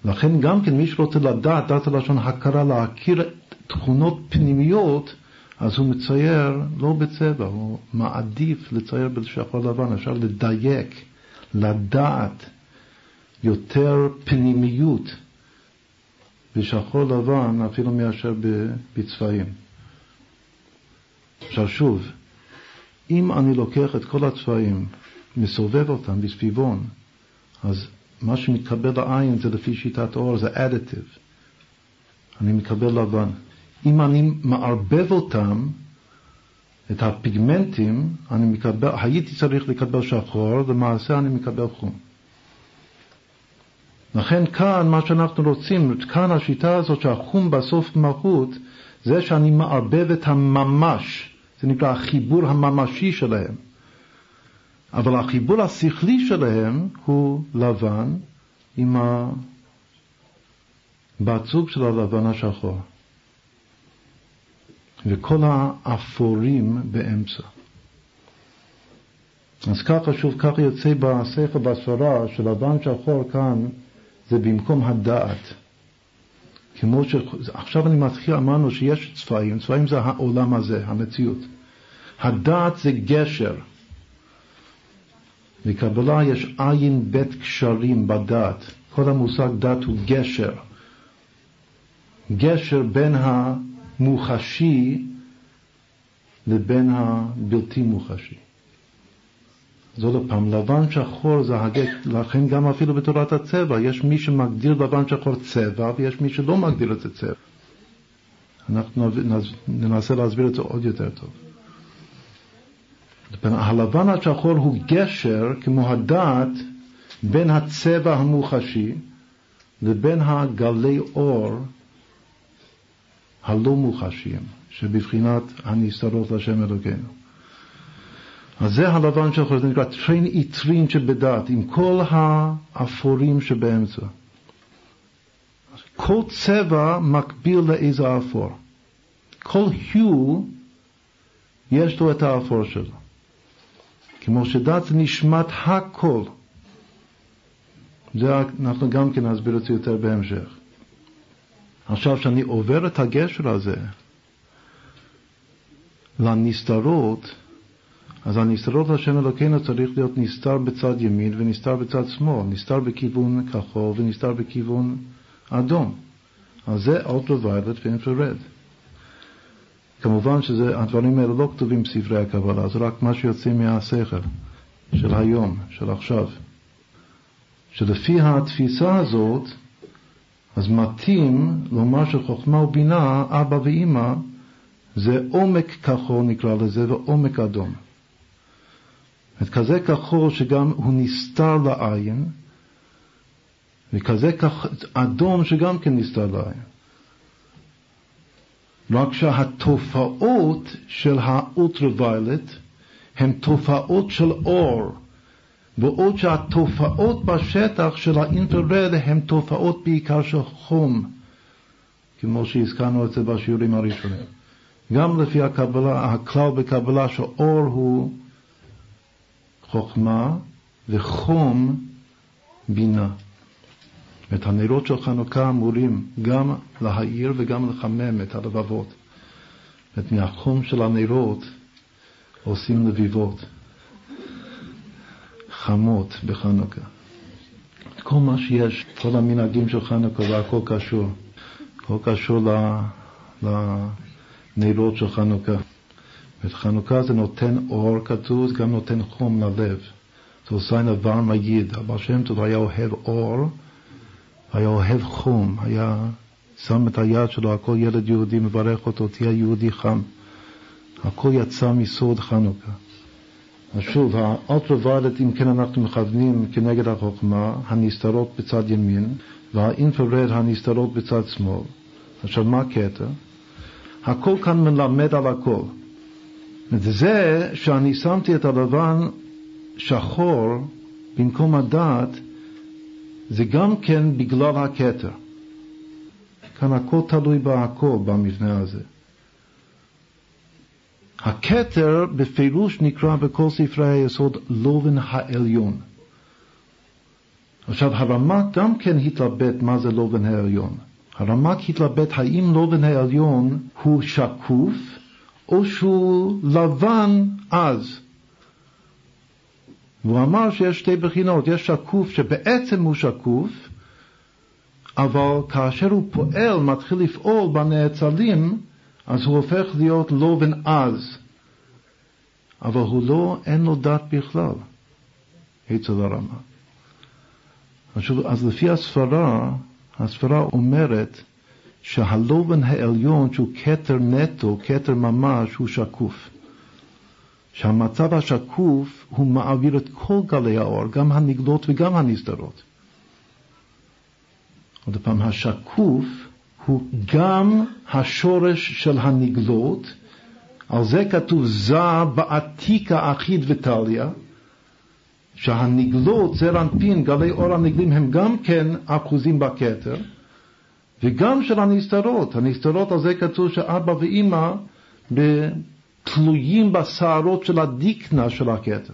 [SPEAKER 1] לכן גם כן מי שרוצה לדעת, דעת הלשון הכרה, להכיר תכונות פנימיות, אז הוא מצייר לא בצבע, הוא מעדיף לצייר בשחור לבן, אפשר לדייק, לדעת יותר פנימיות בשחור לבן אפילו מאשר בצבעים. עכשיו שוב, אם אני לוקח את כל הצבעים, מסובב אותם בסביבון, אז מה שמתקבל לעין זה לפי שיטת אור, זה אדיטיב. אני מקבל לבן. אם אני מערבב אותם, את הפיגמנטים, אני מקבל, הייתי צריך לקבל שחור, למעשה אני מקבל חום. לכן כאן מה שאנחנו רוצים, כאן השיטה הזאת שהחום בסוף מהות, זה שאני מערבב את הממש, זה נקרא החיבור הממשי שלהם. אבל החיבור השכלי שלהם הוא לבן עם הבת זוג של הלבן השחור. וכל האפורים באמצע. אז ככה שוב, ככה יוצא בספר בסברה שלבן שחור כאן זה במקום הדעת. כמו ש... עכשיו אני מתחיל, אמרנו שיש צבעים, צבעים זה העולם הזה, המציאות. הדעת זה גשר. בקבלה יש עין בית קשרים בדעת. כל המושג דת הוא גשר. גשר בין המוחשי לבין הבלתי מוחשי. אז עוד פעם, לבן שחור זה הגט, לכן גם אפילו בתורת הצבע, יש מי שמגדיר לבן שחור צבע ויש מי שלא מגדיר את זה צבע. אנחנו ננסה להסביר את זה עוד יותר טוב. הלבן השחור הוא גשר, כמו הדעת, בין הצבע המוחשי לבין הגלי אור הלא מוחשיים, שבבחינת הנסתרות לשם אלוקינו. אז זה הלבן של חוזר, נקרא טרין איטרין שבדעת, עם כל האפורים שבאמצע. כל צבע מקביל לאיזה אפור. כל היו יש לו את האפור שלו. כמו שדת זה נשמת הכל. זה אנחנו גם כן נסביר את זה יותר בהמשך. עכשיו, כשאני עובר את הגשר הזה לנסתרות, אז הנסתרות לשם אלוקינו צריך להיות נסתר בצד ימין ונסתר בצד שמאל, נסתר בכיוון כחול ונסתר בכיוון אדום. אז זה אולטרוviolent ואינפרד. כמובן שהדברים האלה לא כתובים בספרי הקבלה, זה רק מה שיוצא מהשכל של היום, של עכשיו. שלפי התפיסה הזאת, אז מתאים לומר שחוכמה ובינה, אבא ואימא, זה עומק כחול נקרא לזה, ועומק אדום. כזה כחול שגם הוא נסתר לעין, וכזה כח... אדום שגם כן נסתר לעין. רק שהתופעות של האולטרוviolent הן תופעות של אור, בעוד שהתופעות בשטח של האינפרד הן תופעות בעיקר של חום, כמו שהזכרנו את זה בשיעורים הראשונים. גם לפי הקבלה, הכלל בקבלה שאור הוא חוכמה וחום בינה. את הנרות של חנוכה אמורים גם להאיר וגם לחמם את הלבבות. את מהחום של הנרות עושים לביבות חמות בחנוכה. כל מה שיש, כל המנהגים של חנוכה והכל קשור. הכל קשור לנרות של חנוכה. ואת חנוכה זה נותן אור, כתוב, זה גם נותן חום ללב. זה עושה נבר מגיד. אבל שם טוב היה אוהב אור, היה אוהב חום, היה שם את היד שלו, הכל ילד יהודי מברך אותו, תהיה יהודי חם. הכל יצא מסוד חנוכה. אז שוב, האולטרוולט, אם כן אנחנו מכוונים כנגד החוכמה, הנסתרות בצד ימין, והאינפרד הנסתרות בצד שמאל. עכשיו, מה הקטע? הכל כאן מלמד על הכל. וזה שאני שמתי את הלבן שחור במקום הדעת, זה גם כן בגלל הכתר. כאן הכל תלוי בהכל במבנה הזה. הכתר בפירוש נקרא בכל ספרי היסוד לובן העליון. עכשיו הרמ"ק גם כן התלבט מה זה לובן העליון. הרמ"ק התלבט האם לובן העליון הוא שקוף או שהוא לבן אז. והוא אמר שיש שתי בחינות, יש שקוף שבעצם הוא שקוף, אבל כאשר הוא פועל, מתחיל לפעול בנאצלים, אז הוא הופך להיות לובן עז. אבל הוא לא, אין לו דת בכלל, אצל הרמה. אז לפי הסברה, הסברה אומרת שהלובן העליון שהוא כתר נטו, כתר ממש, הוא שקוף. שהמצב השקוף הוא מעביר את כל גלי האור, גם הנגלות וגם הנסתרות. עוד פעם, השקוף הוא גם השורש של הנגלות, על זה כתוב זה בעתיקה אחיד וטליה, שהנגלות, זר אנפין, גלי אור הנגלים הם גם כן אחוזים בכתר, וגם של הנסתרות. הנסתרות על זה כתוב שאבא ואימא תלויים בשערות של הדיקנה של הכתר.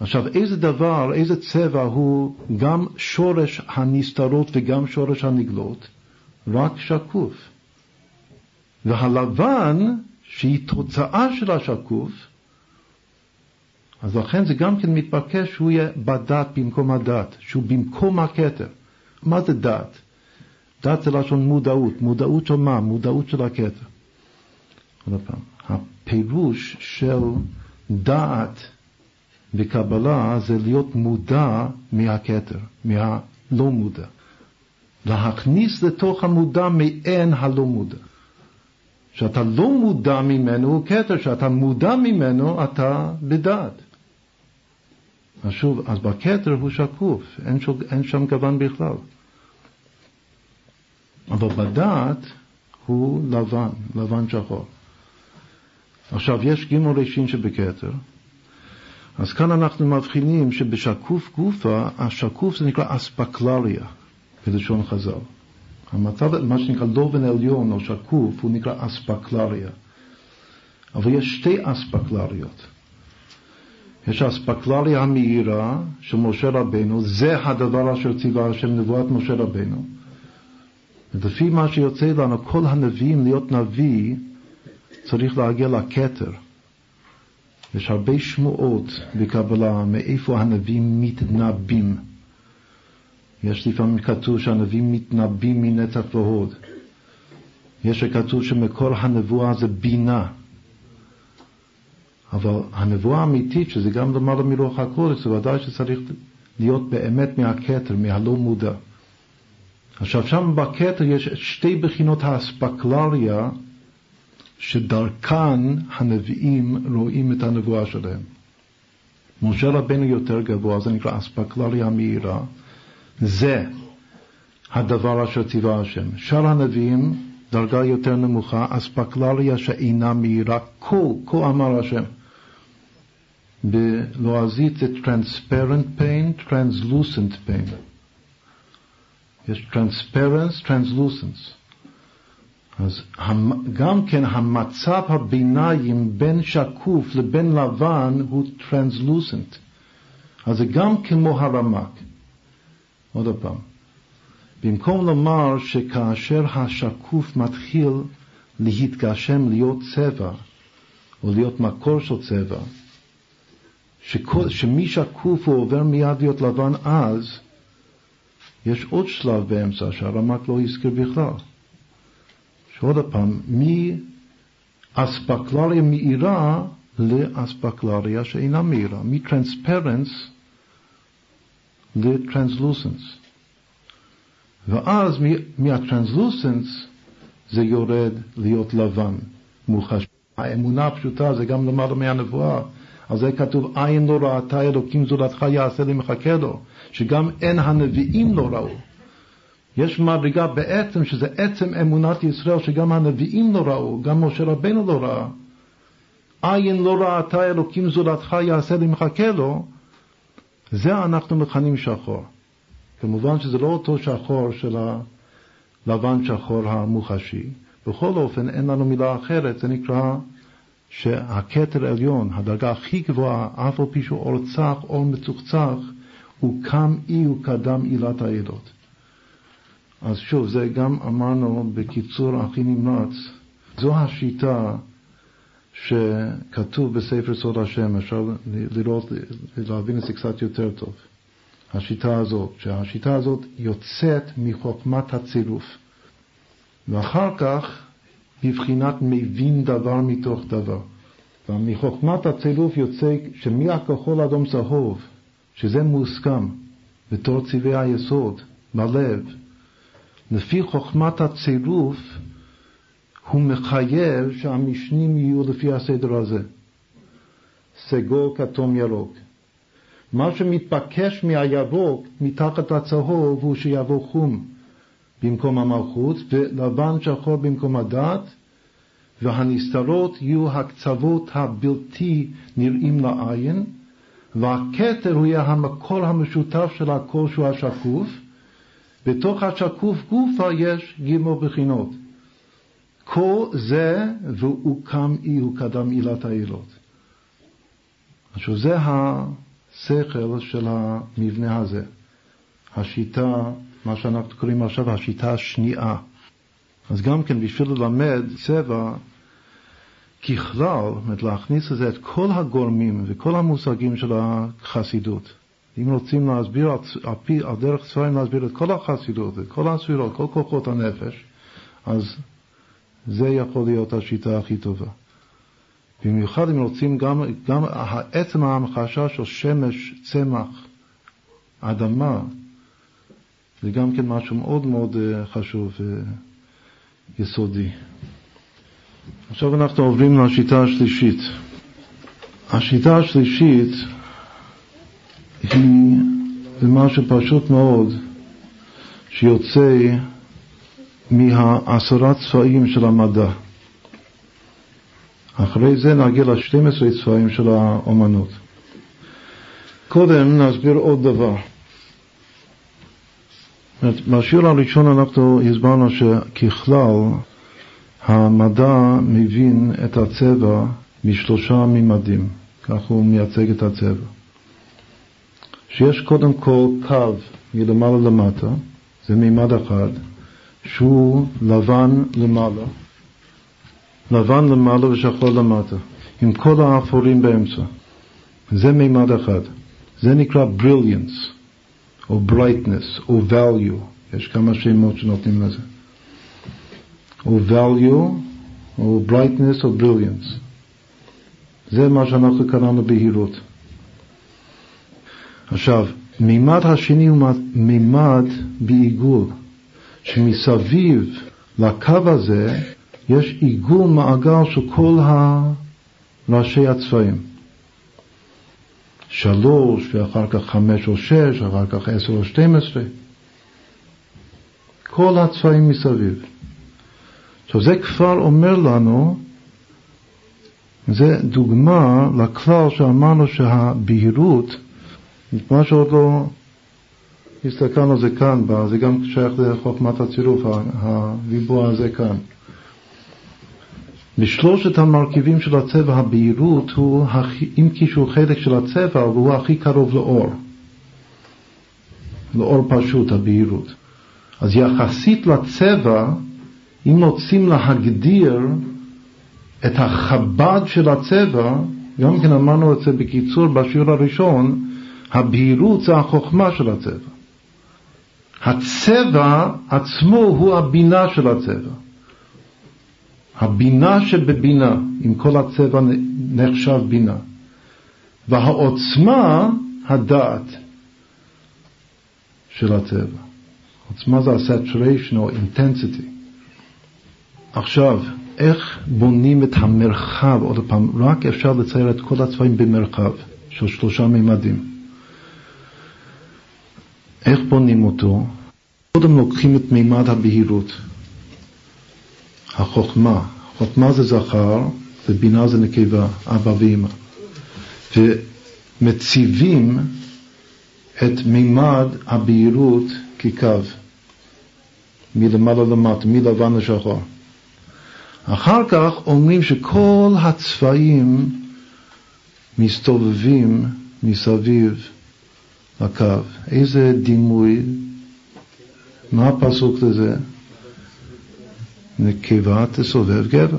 [SPEAKER 1] עכשיו, איזה דבר, איזה צבע הוא גם שורש הנסתרות וגם שורש הנגלות? רק שקוף. והלבן, שהיא תוצאה של השקוף, אז לכן זה גם כן מתבקש שהוא יהיה בדת במקום הדת, שהוא במקום הכתר. מה זה דת? דת זה לשון מודעות. מודעות של מה? מודעות של הכתר. עוד פעם, הפירוש של דעת וקבלה זה להיות מודע מהכתר, מהלא מודע. להכניס לתוך המודע מעין הלא מודע. שאתה לא מודע ממנו הוא כתר, שאתה מודע ממנו אתה בדעת. אז שוב, אז בכתר הוא שקוף, אין, שוב, אין שם גוון בכלל. אבל בדעת הוא לבן, לבן שחור. עכשיו, יש גימל ראשין שבכתר, אז כאן אנחנו מבחינים שבשקוף גופה, השקוף זה נקרא אספקלריה, בלשון חז"ל. המצב, מה שנקרא לובן עליון או שקוף, הוא נקרא אספקלריה. אבל יש שתי אספקלריות. יש האספקלריה המהירה של משה רבנו, זה הדבר אשר ציווה השם נבואת משה רבנו. ולפי מה שיוצא לנו, כל הנביאים להיות נביא צריך להגיע לכתר. יש הרבה שמועות בקבלה מאיפה הנביאים מתנבאים. יש לפעמים כתוב שהנביאים מתנבאים מנצח והוד. יש שכתוב שמקור הנבואה זה בינה. אבל הנבואה האמיתית, שזה גם למעלה מרוח הקודש, זה ודאי שצריך להיות באמת מהכתר, מהלא מודע. עכשיו שם בכתר יש שתי בחינות האספקלריה שדרכן הנביאים רואים את הנבואה שלהם. משה רבנו יותר גבוה, זה נקרא אספקלריה מהירה, זה הדבר אשר ציווה השם. שאר הנביאים, דרגה יותר נמוכה, אספקלריה שאינה מהירה, כה, כה אמר השם. בלועזית זה transparent pain, translucent pain. יש transparency, translucence. אז גם כן המצב הביניים בין שקוף לבין לבן הוא טרנסלוסנט. אז זה גם כמו הרמק. עוד פעם, במקום לומר שכאשר השקוף מתחיל להתגשם להיות צבע, או להיות מקור של צבע, שכל, שמי שקוף הוא עובר מיד להיות לבן אז, יש עוד שלב באמצע שהרמק לא הזכיר בכלל. שעוד פעם, מאספקלריה מאירה לאספקלריה שאינה מאירה, מטרנספרנס לטרנסלוסנס. ואז מהטרנסלוסנס זה יורד להיות לבן, מוחש. האמונה הפשוטה זה גם למעלה מהנבואה. על זה כתוב, עין לא ראתה אלוקים זולתך יעשה לי מחכה לו, שגם אין הנביאים לא ראו. יש מדרגה בעצם שזה עצם אמונת ישראל שגם הנביאים לא ראו, גם משה רבנו לא ראה. עין לא ראתה אלוקים זולתך יעשה לי מחכה לו, זה אנחנו מכנים שחור. כמובן שזה לא אותו שחור של הלבן שחור המוחשי. בכל אופן אין לנו מילה אחרת, זה נקרא שהכתר עליון, הדרגה הכי גבוהה, אף על פי שהוא אור צח, אור מצוחצח, הוא קם אי וקדם עילת העילות. אז שוב, זה גם אמרנו בקיצור הכי נמרץ, זו השיטה שכתוב בספר סוד השם, אפשר לראות, להבין את זה קצת יותר טוב. השיטה הזאת, שהשיטה הזאת יוצאת מחוכמת הצירוף. ואחר כך בבחינת מבין דבר מתוך דבר. ומחוכמת הצירוף יוצא שמהכחול אדום צהוב, שזה מוסכם בתור צבעי היסוד, בלב, לפי חוכמת הצירוף הוא מחייב שהמשנים יהיו לפי הסדר הזה. סגול, כתום, ירוק. מה שמתבקש מהירוק מתחת לצהוב הוא שיבוא חום במקום המלכות ולבן שחור במקום הדת והנסתרות יהיו הקצוות הבלתי נראים לעין והכתר הוא יהיה המקור המשותף של הכל שהוא השקוף בתוך השקוף גופה יש גימל בחינות כל זה והוא קם אי הוא קדם עילת העילות. עכשיו זה השכל של המבנה הזה, השיטה, מה שאנחנו קוראים עכשיו השיטה השנייה. אז גם כן בשביל ללמד צבע ככלל, זאת להכניס לזה את כל הגורמים וכל המושגים של החסידות. אם רוצים להסביר על, פי, על דרך ספרים להסביר את כל החסידות, את כל הספירות, כל כוחות הנפש, אז זה יכול להיות השיטה הכי טובה. במיוחד אם רוצים גם, גם עצם ההמחשה של שמש, צמח, אדמה, זה גם כן משהו מאוד מאוד אה, חשוב ויסודי. עכשיו אנחנו עוברים לשיטה השלישית. השיטה השלישית היא משהו פשוט מאוד שיוצא מהעשרה צבעים של המדע. אחרי זה נגיע ל-12 צבעים של האומנות. קודם נסביר עוד דבר. בשיעור הראשון אנחנו הסברנו שככלל המדע מבין את הצבע משלושה ממדים, כך הוא מייצג את הצבע. שיש קודם כל קו מלמעלה למטה, זה מימד אחד, שהוא לבן למעלה, לבן למעלה ושחור למטה, עם כל האפורים באמצע. זה מימד אחד. זה נקרא brilliance, או brightness, או value. יש כמה שמות שנותנים לזה. או value, או brightness, או brilliance. זה מה שאנחנו קראנו בהירות. עכשיו, מימד השני הוא מימד בעיגול. שמסביב לקו הזה יש עיגול מעגל של כל ראשי הצבעים. שלוש, ואחר כך חמש או שש, אחר כך עשר או שתים עשרה. כל הצבעים מסביב. עכשיו זה כבר אומר לנו, זה דוגמה לכלל שאמרנו שהבהירות, מה שעוד לא הסתכלנו על זה כאן, זה גם שייך לחוכמת הצירוף, הריבוע הזה כאן. בשלושת המרכיבים של הצבע, הבהירות הוא, אם כי שהוא חלק של הצבע, הוא הכי קרוב לאור. לאור פשוט, הבהירות. אז יחסית לצבע, אם רוצים להגדיר את החב"ד של הצבע, גם כן אמרנו את זה בקיצור בשיעור הראשון, הבהירות זה החוכמה של הצבע. הצבע עצמו הוא הבינה של הצבע. הבינה שבבינה, אם כל הצבע נחשב בינה. והעוצמה, הדעת של הצבע. עוצמה זה ה-saturation או intensity. עכשיו, איך בונים את המרחב, עוד פעם, רק אפשר לצייר את כל הצבעים במרחב של שלושה מימדים. איך בונים אותו? קודם לוקחים את מימד הבהירות, החוכמה. חוכמה זה זכר ובינה זה נקבה, אבא ואמא. ומציבים את מימד הבהירות כקו, מלמעלה למטה, מלבן לשחור. אחר כך אומרים שכל הצבעים מסתובבים מסביב לקו. איזה דימוי? מה הפסוק לזה? נקבה תסובב גבר.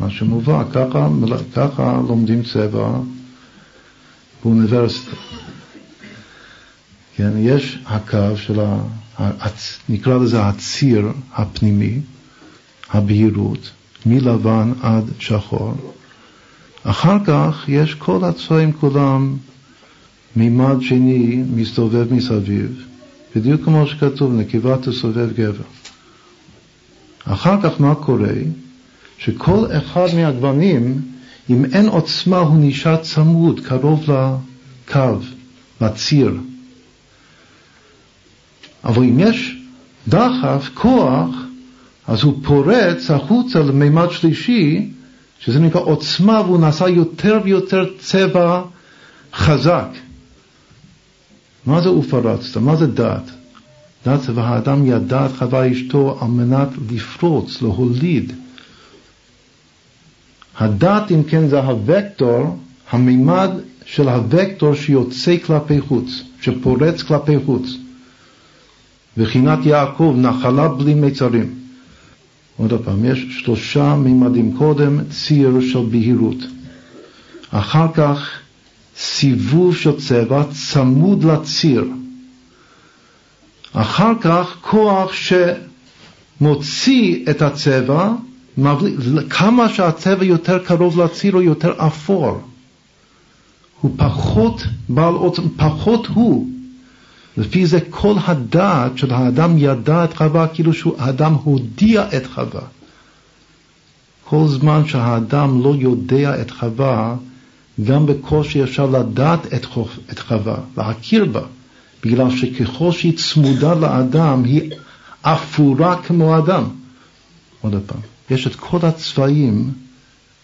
[SPEAKER 1] מה שמובא, ככה, ככה לומדים צבע באוניברסיטה. כן, יש הקו של ה... נקרא לזה הציר הפנימי, הבהירות, מלבן עד שחור. אחר כך יש כל הצבעים כולם, מימד שני מסתובב מסביב, בדיוק כמו שכתוב, נקבה תסובב גבר. אחר כך מה קורה? שכל אחד מהגוונים, אם אין עוצמה, הוא נשאר צמוד, קרוב לקו, לציר. אבל אם יש דחף, כוח, אז הוא פורץ החוצה למימד שלישי, שזה נקרא עוצמה, והוא נעשה יותר ויותר צבע חזק. מה זה ופרצת? מה זה דת? דת זה והאדם ידע את חווה אשתו על מנת לפרוץ, להוליד. הדת, אם כן, זה הוקטור, המימד של הוקטור שיוצא כלפי חוץ, שפורץ כלפי חוץ. בחינת יעקב, נחלה בלי מיצרים. עוד פעם, יש שלושה מימדים קודם, ציר של בהירות. אחר כך סיבוב של צבע צמוד לציר. אחר כך כוח שמוציא את הצבע, כמה שהצבע יותר קרוב לציר הוא יותר אפור. הוא פחות בעל עוצם, פחות הוא. לפי זה כל הדעת של האדם ידע את חווה כאילו שהאדם הודיע את חווה. כל זמן שהאדם לא יודע את חווה, גם בקושי אפשר לדעת את, חוף, את חווה, להכיר בה, בגלל שככל שהיא צמודה לאדם, היא אפורה כמו אדם. עוד פעם, יש את כל הצבעים,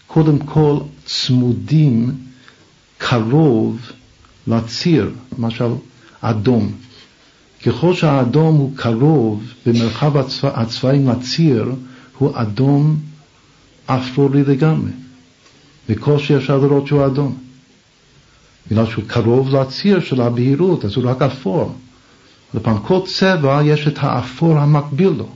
[SPEAKER 1] קודם כל צמודים קרוב לציר, למשל אדום. ככל שהאדום הוא קרוב במרחב הצבע, הצבעים לציר, הוא אדום אפרורי לגמרי. בקושי אפשר לראות שהוא אדום. בגלל שהוא קרוב לציר של הבהירות, אז הוא רק אפור. לפעמים כל צבע יש את האפור המקביל לו.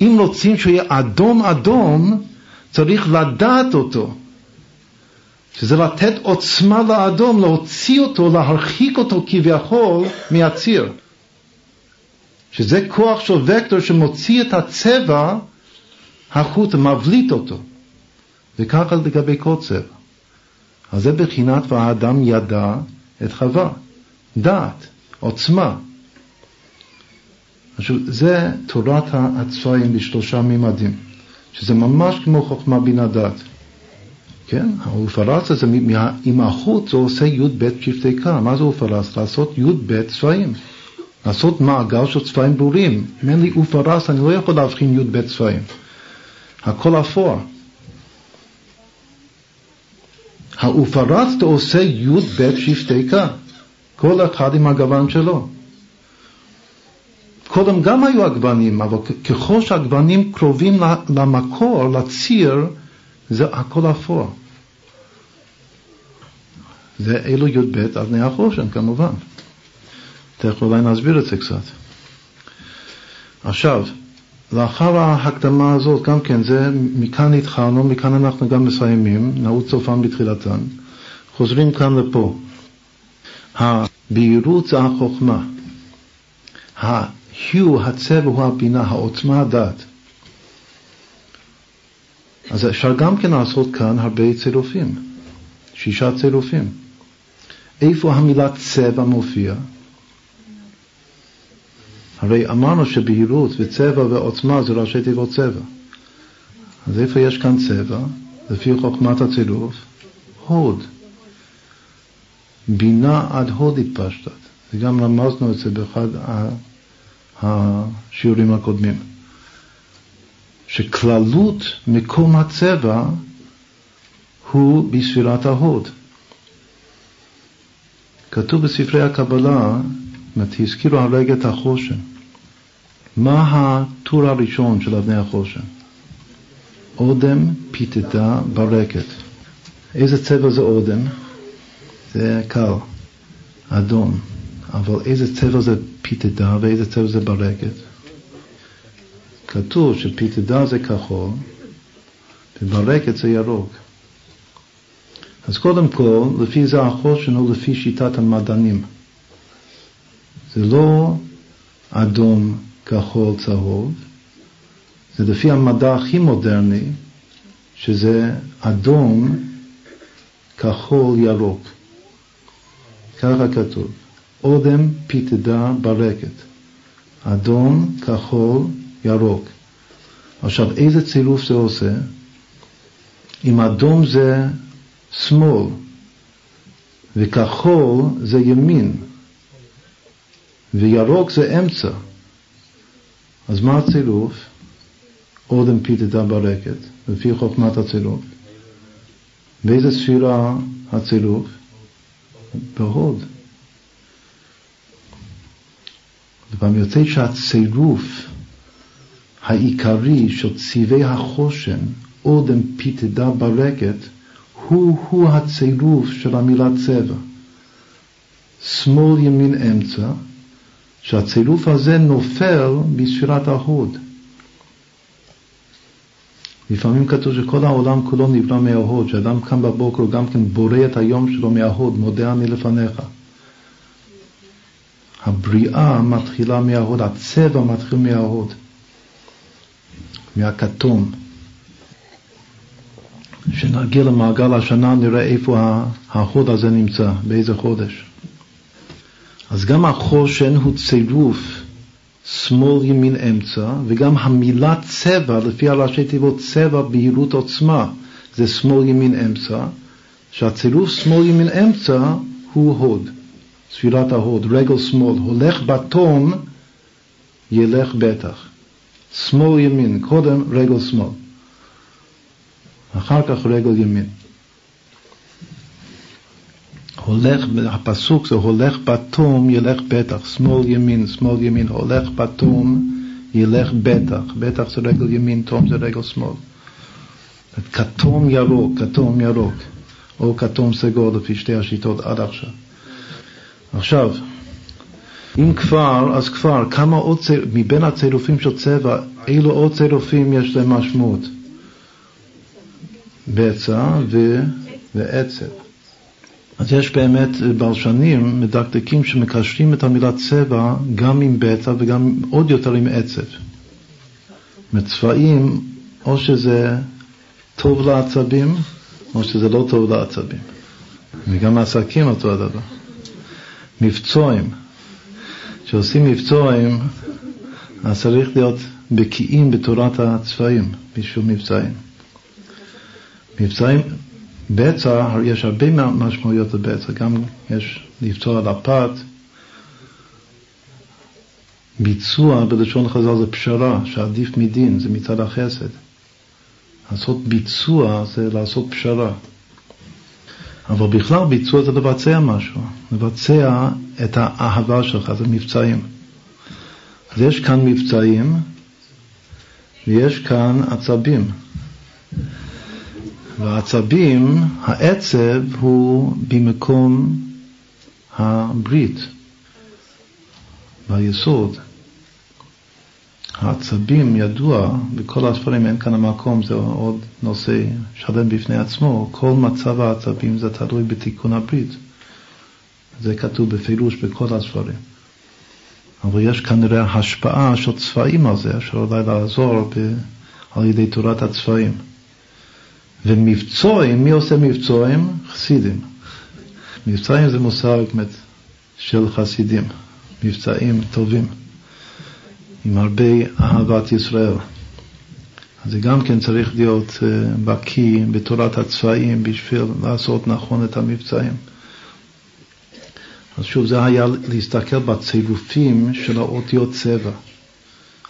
[SPEAKER 1] אם רוצים שהוא יהיה אדום אדום, צריך לדעת אותו. שזה לתת עוצמה לאדום, להוציא אותו, להרחיק אותו כביכול מהציר. שזה כוח של וקטור שמוציא את הצבע החוצה, מבליט אותו. וככה לגבי כל צבע. אז זה בחינת והאדם ידע את חווה, דעת, עוצמה. עכשיו, זה תורת הצבעים בשלושה מימדים, שזה ממש כמו חוכמה בינה דעת. כן, האופרציה זה עם החוץ זה עושה י"ב שבטי קר. מה זה אופרציה? לעשות י"ב צבעים. לעשות מעגל של צבעים ברורים. אם אין לי אופרציה אני לא יכול להבחין י"ב צבעים. הכל אפור. האופרצת עושה י"ב שבטי קה, כל אחד עם הגוון שלו. קודם גם היו הגוונים, אבל ככל שהגוונים קרובים למקור, לציר, זה הכל אפור. זה אלו י"ב אז נהיה חושן כמובן. תכף אולי נסביר את זה קצת. עכשיו, לאחר ההקדמה הזאת, גם כן, זה מכאן התחלנו, מכאן אנחנו גם מסיימים, נעוץ סופם בתחילתן. חוזרים כאן לפה. הבהירות זה החוכמה. ה-hue, הצבע הוא הבינה, העוצמה הדעת. אז אפשר גם כן לעשות כאן הרבה צירופים, שישה צירופים. איפה המילה צבע מופיע? הרי אמרנו שבהירות וצבע ועוצמה זה ראשי תיבות צבע. אז איפה יש כאן צבע? לפי חוכמת הצירוף, הוד. בינה עד הוד התפשטת. וגם רמזנו את זה באחד השיעורים הקודמים. שכללות מקום הצבע הוא בספירת ההוד. כתוב בספרי הקבלה, הזכירו הרגע את החושן. מה הטור הראשון של אבני החושן? אודם פיתתה ברקת. איזה צבע זה אודם? זה קל, אדום. אבל איזה צבע זה פיתתה ואיזה צבע זה ברקת? כתוב שפיתדה זה כחול וברקת זה ירוק. אז קודם כל, לפי זה החושן הוא לפי שיטת המדענים. זה לא אדום, כחול, צהוב, זה לפי המדע הכי מודרני, שזה אדום, כחול, ירוק. ככה כתוב. אודם פיתדה ברקת. אדום, כחול, ירוק. עכשיו, איזה צילוף זה עושה? אם אדום זה שמאל וכחול זה ימין וירוק זה אמצע, אז מה הצילוף? אודם פיתתה ברקת, לפי חוכמת הצילוף. באיזה ספירה הצילוף? בהוד. וגם יוצא שהצירוף העיקרי של צבעי החושן, אודם פיתדה ברקת, הוא-הוא הצירוף של המילה צבע. שמאל, ימין, אמצע, שהצירוף הזה נופל בספירת ההוד. לפעמים כתוב שכל העולם כולו נברא מההוד, שאדם קם בבוקר גם כן בורא את היום שלו מההוד, מודה אני לפניך. הבריאה מתחילה מההוד, הצבע מתחיל מההוד, מהכתום. כשנגיע למעגל השנה נראה איפה ההוד הזה נמצא, באיזה חודש. אז גם החושן הוא צירוף שמאל, ימין, אמצע, וגם המילה צבע, לפי הראשי תיבות צבע, בהירות, עוצמה, זה שמאל, ימין, אמצע, שהצירוף שמאל, ימין, אמצע הוא הוד, ספירת ההוד, רגל שמאל, הולך בתום, ילך בטח. שמאל, ימין, קודם רגל שמאל, אחר כך רגל ימין. הולך, הפסוק זה הולך בתום ילך בטח, שמאל ימין, שמאל ימין, הולך בתום ילך בטח, בטח זה רגל ימין, תום זה רגל שמאל. כתום ירוק, כתום ירוק, או כתום סגול לפי שתי השיטות עד עכשיו. עכשיו, אם כבר, אז כבר, כמה עוד ציר, מבין הצירופים של צבע, אילו עוד צירופים יש להם משמעות? בצע ו... ועצב. אז יש באמת בלשנים מדקדקים שמקשרים את המילה צבע גם עם בטא וגם עוד יותר עם עצב. מצבעים, או שזה טוב לעצבים, או שזה לא טוב לעצבים. וגם עסקים אותו הדבר. מבצועים. כשעושים מבצועים, אז צריך להיות בקיאים בתורת הצבעים בשביל מבצעים. מבצעים, בצע, יש הרבה משמעויות לבצע, גם יש לפצוע על הפת. ביצוע בלשון חז"ל זה פשרה, שעדיף מדין, זה מצד החסד. לעשות ביצוע זה לעשות פשרה. אבל בכלל ביצוע זה לבצע משהו, לבצע את האהבה שלך, זה מבצעים. אז יש כאן מבצעים ויש כאן עצבים. והעצבים, העצב הוא במקום הברית, ביסוד. העצבים ידוע, בכל הספרים אין כאן המקום, זה עוד נושא שלם בפני עצמו, כל מצב העצבים זה תלוי בתיקון הברית. זה כתוב בפירוש בכל הספרים. אבל יש כנראה השפעה של צבעים על זה, שאולי לעזור ב... על ידי תורת הצבעים. ומבצועים, מי עושה מבצועים? חסידים. מבצעים זה מושג של חסידים, מבצעים טובים. עם הרבה אהבת ישראל. אז זה גם כן צריך להיות אה, בקיא בתורת הצבעים בשביל לעשות נכון את המבצעים. אז שוב, זה היה להסתכל בצירופים של האותיות צבע.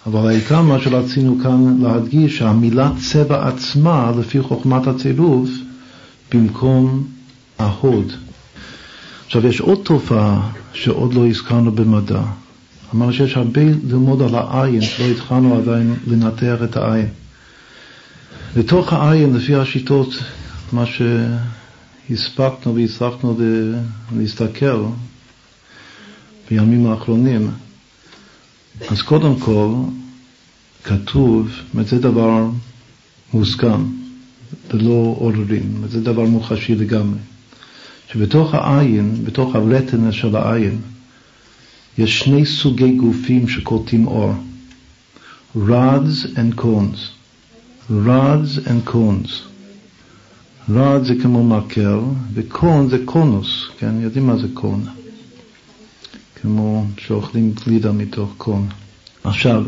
[SPEAKER 1] אבל העיקר מה שרצינו כאן להדגיש, שהמילה צבע עצמה, לפי חוכמת הצירוף, במקום ההוד. עכשיו, יש עוד תופעה שעוד לא הזכרנו במדע, אמר שיש הרבה ללמוד על העין, שלא התחלנו עדיין לנתח את העין. לתוך העין, לפי השיטות, מה שהספקנו והצלחנו להסתכל בימים האחרונים, אז קודם כל כתוב, זה דבר מוסכם, ללא עוררין, זה דבר מוחשי לגמרי, שבתוך העין, בתוך הרטנה של העין, יש שני סוגי גופים שקולטים אור, rods and cones. rods and cones. rod זה כמו מקל, וקון זה קונוס, כן? יודעים מה זה קון? כמו שאוכלים גלידה מתוך קון. עכשיו,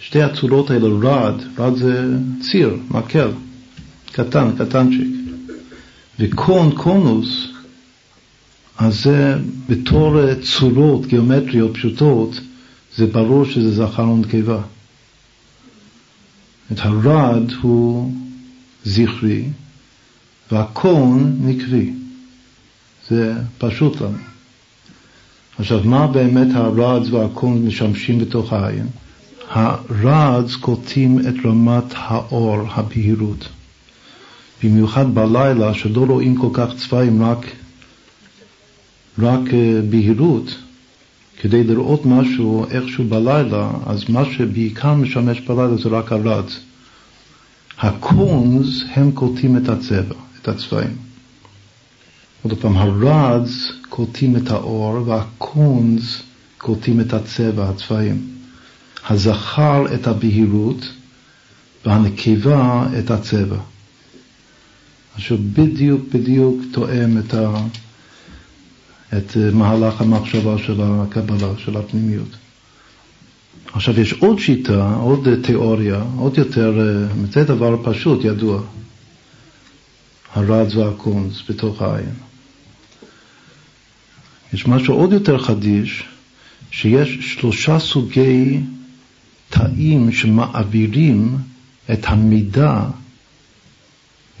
[SPEAKER 1] שתי הצורות האלה, רד, רד זה ציר, מקל, קטן, קטנצ'יק. וקון, קונוס, אז זה בתור צורות גיאומטריות פשוטות, זה ברור שזה זכר ונקבה. את הרד הוא זכרי והקון נקבי. זה פשוט לנו. עכשיו, מה באמת הרדס והקון משמשים בתוך העין? הרדס קולטים את רמת האור, הבהירות. במיוחד בלילה, שלא רואים כל כך צבעים, רק רק אה, בהירות, כדי לראות משהו איכשהו בלילה, אז מה שבעיקר משמש בלילה זה רק הרץ. הקונס הם קולטים את הצבע, את הצבעים. עוד פעם, הרדס קולטים את האור והקונס קולטים את הצבע, הצבעים. הזכר את הבהירות והנקבה את הצבע. עכשיו בדיוק בדיוק תואם את ה... את אה, מהלך המחשבה של הקבלה, של הפנימיות. עכשיו יש עוד שיטה, עוד תיאוריה, עוד יותר, אה, זה דבר פשוט, ידוע, הרדס והקונס בתוך העין. יש משהו עוד יותר חדיש, שיש שלושה סוגי תאים שמעבירים את המידע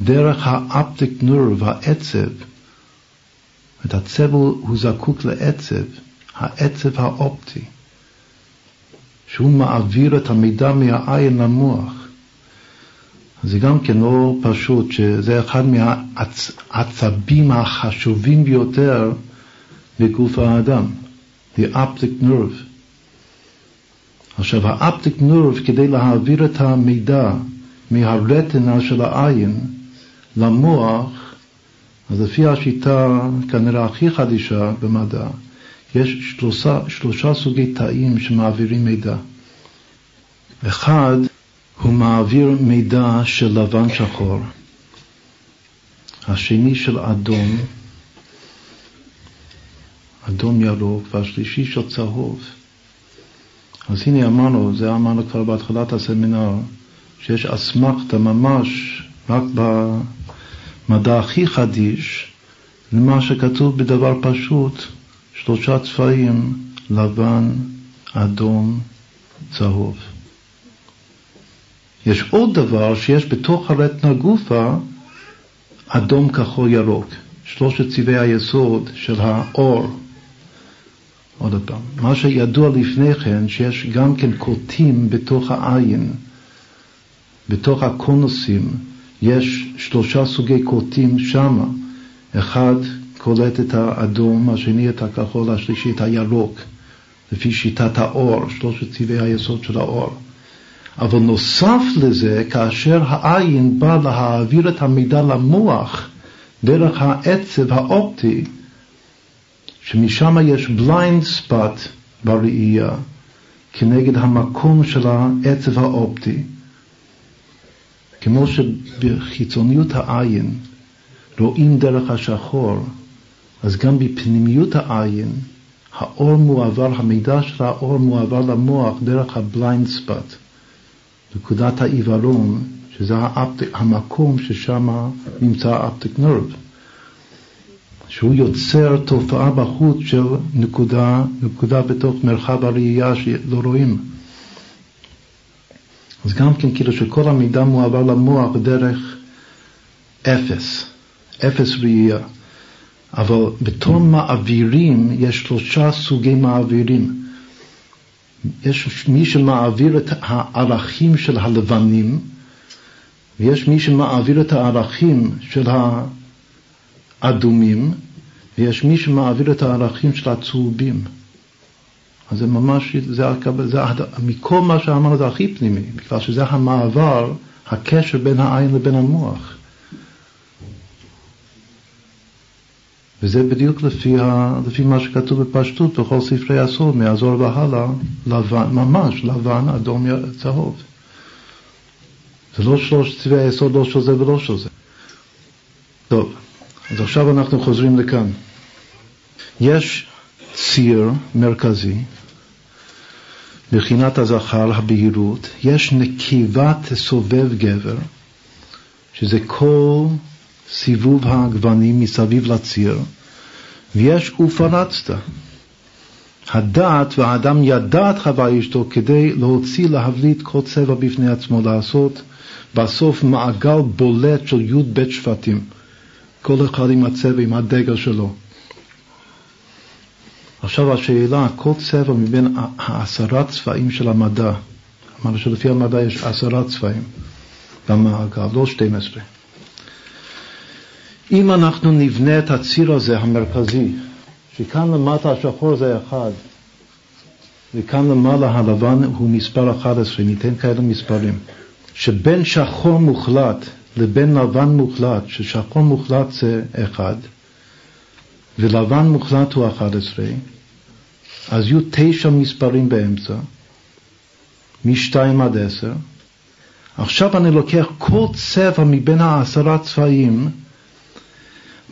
[SPEAKER 1] דרך האפטיק נורב, העצב, את הצבע הוא זקוק לעצב, העצב האופטי, שהוא מעביר את המידע מהעין למוח. זה גם כן לא פשוט, שזה אחד מהעצבים החשובים ביותר בגוף האדם, the optic nerve. עכשיו, האפטיק נורב, כדי להעביר את המידע מהרטנה של העין למוח, אז לפי השיטה כנראה הכי חדישה במדע, יש שלושה, שלושה סוגי תאים שמעבירים מידע. אחד, הוא מעביר מידע של לבן שחור, השני של אדום, אדום ירוק, והשלישי של צהוב. אז הנה אמרנו, זה אמרנו כבר בהתחלת הסמינר, שיש אסמכתה ממש רק המדע הכי חדיש למה שכתוב בדבר פשוט, שלושה צבעים, לבן, אדום, צהוב. יש עוד דבר שיש בתוך הרטנה גופה, אדום, כחול, ירוק. שלושת צבעי היסוד של האור. עוד פעם, מה שידוע לפני כן, שיש גם כן קוטים בתוך העין, בתוך הקונוסים, יש שלושה סוגי קולטים שמה. אחד קולט את האדום, השני את הכחול, השלישי את הירוק, לפי שיטת האור, שלושת צבעי היסוד של האור. אבל נוסף לזה, כאשר העין בא להעביר את המידע למוח דרך העצב האופטי, שמשם יש blind spot בראייה, כנגד המקום של העצב האופטי, כמו שבחיצוניות העין רואים דרך השחור, אז גם בפנימיות העין האור מועבר, המידע של האור מועבר למוח דרך ה blind spot, נקודת העיוורון, שזה ה optic, המקום ששם נמצא ה optic nerve, שהוא יוצר תופעה בחוץ של נקודה, נקודה בתוך מרחב הראייה שלא רואים. אז גם כן כאילו שכל המידע מועבר למוח בדרך אפס, אפס ראייה. אבל בתור מעבירים יש שלושה סוגי מעבירים. יש מי שמעביר את הערכים של הלבנים, ויש מי שמעביר את הערכים של האדומים, ויש מי שמעביר את הערכים של הצהובים. אז זה ממש, זה, זה, מכל מה שאמרנו זה הכי פנימי, בגלל שזה המעבר, הקשר בין העין לבין המוח. וזה בדיוק לפי, ה, לפי מה שכתוב בפשטות בכל ספרי הסוד, מהזוהר והלאה, לבן, ממש לבן, אדום, צהוב. זה לא שלוש צבעי היסוד, לא של זה ולא של זה. טוב, אז עכשיו אנחנו חוזרים לכאן. יש ציר מרכזי, מבחינת הזכר, הבהירות, יש נקיבה תסובב גבר, שזה כל סיבוב הגוונים מסביב לציר, ויש ופרצת. הדעת והאדם ידע את חווה אשתו כדי להוציא, להבליט כל צבע בפני עצמו, לעשות בסוף מעגל בולט של י"ב שבטים, כל אחד עם הצבע, עם הדגל שלו. עכשיו השאלה, כל צבע מבין העשרה צבעים של המדע, אמרנו שלפי המדע יש עשרה צבעים במעגל, לא 12. אם אנחנו נבנה את הציר הזה המרכזי, שכאן למטה השחור זה אחד, וכאן למעלה הלבן הוא מספר 11, ניתן כאלה מספרים, שבין שחור מוחלט לבין לבן מוחלט, ששחור מוחלט זה אחד, ולבן מוחלט הוא 11, אז יהיו תשע מספרים באמצע, מ-2 עד 10. עכשיו אני לוקח כל צבע מבין העשרה צבעים,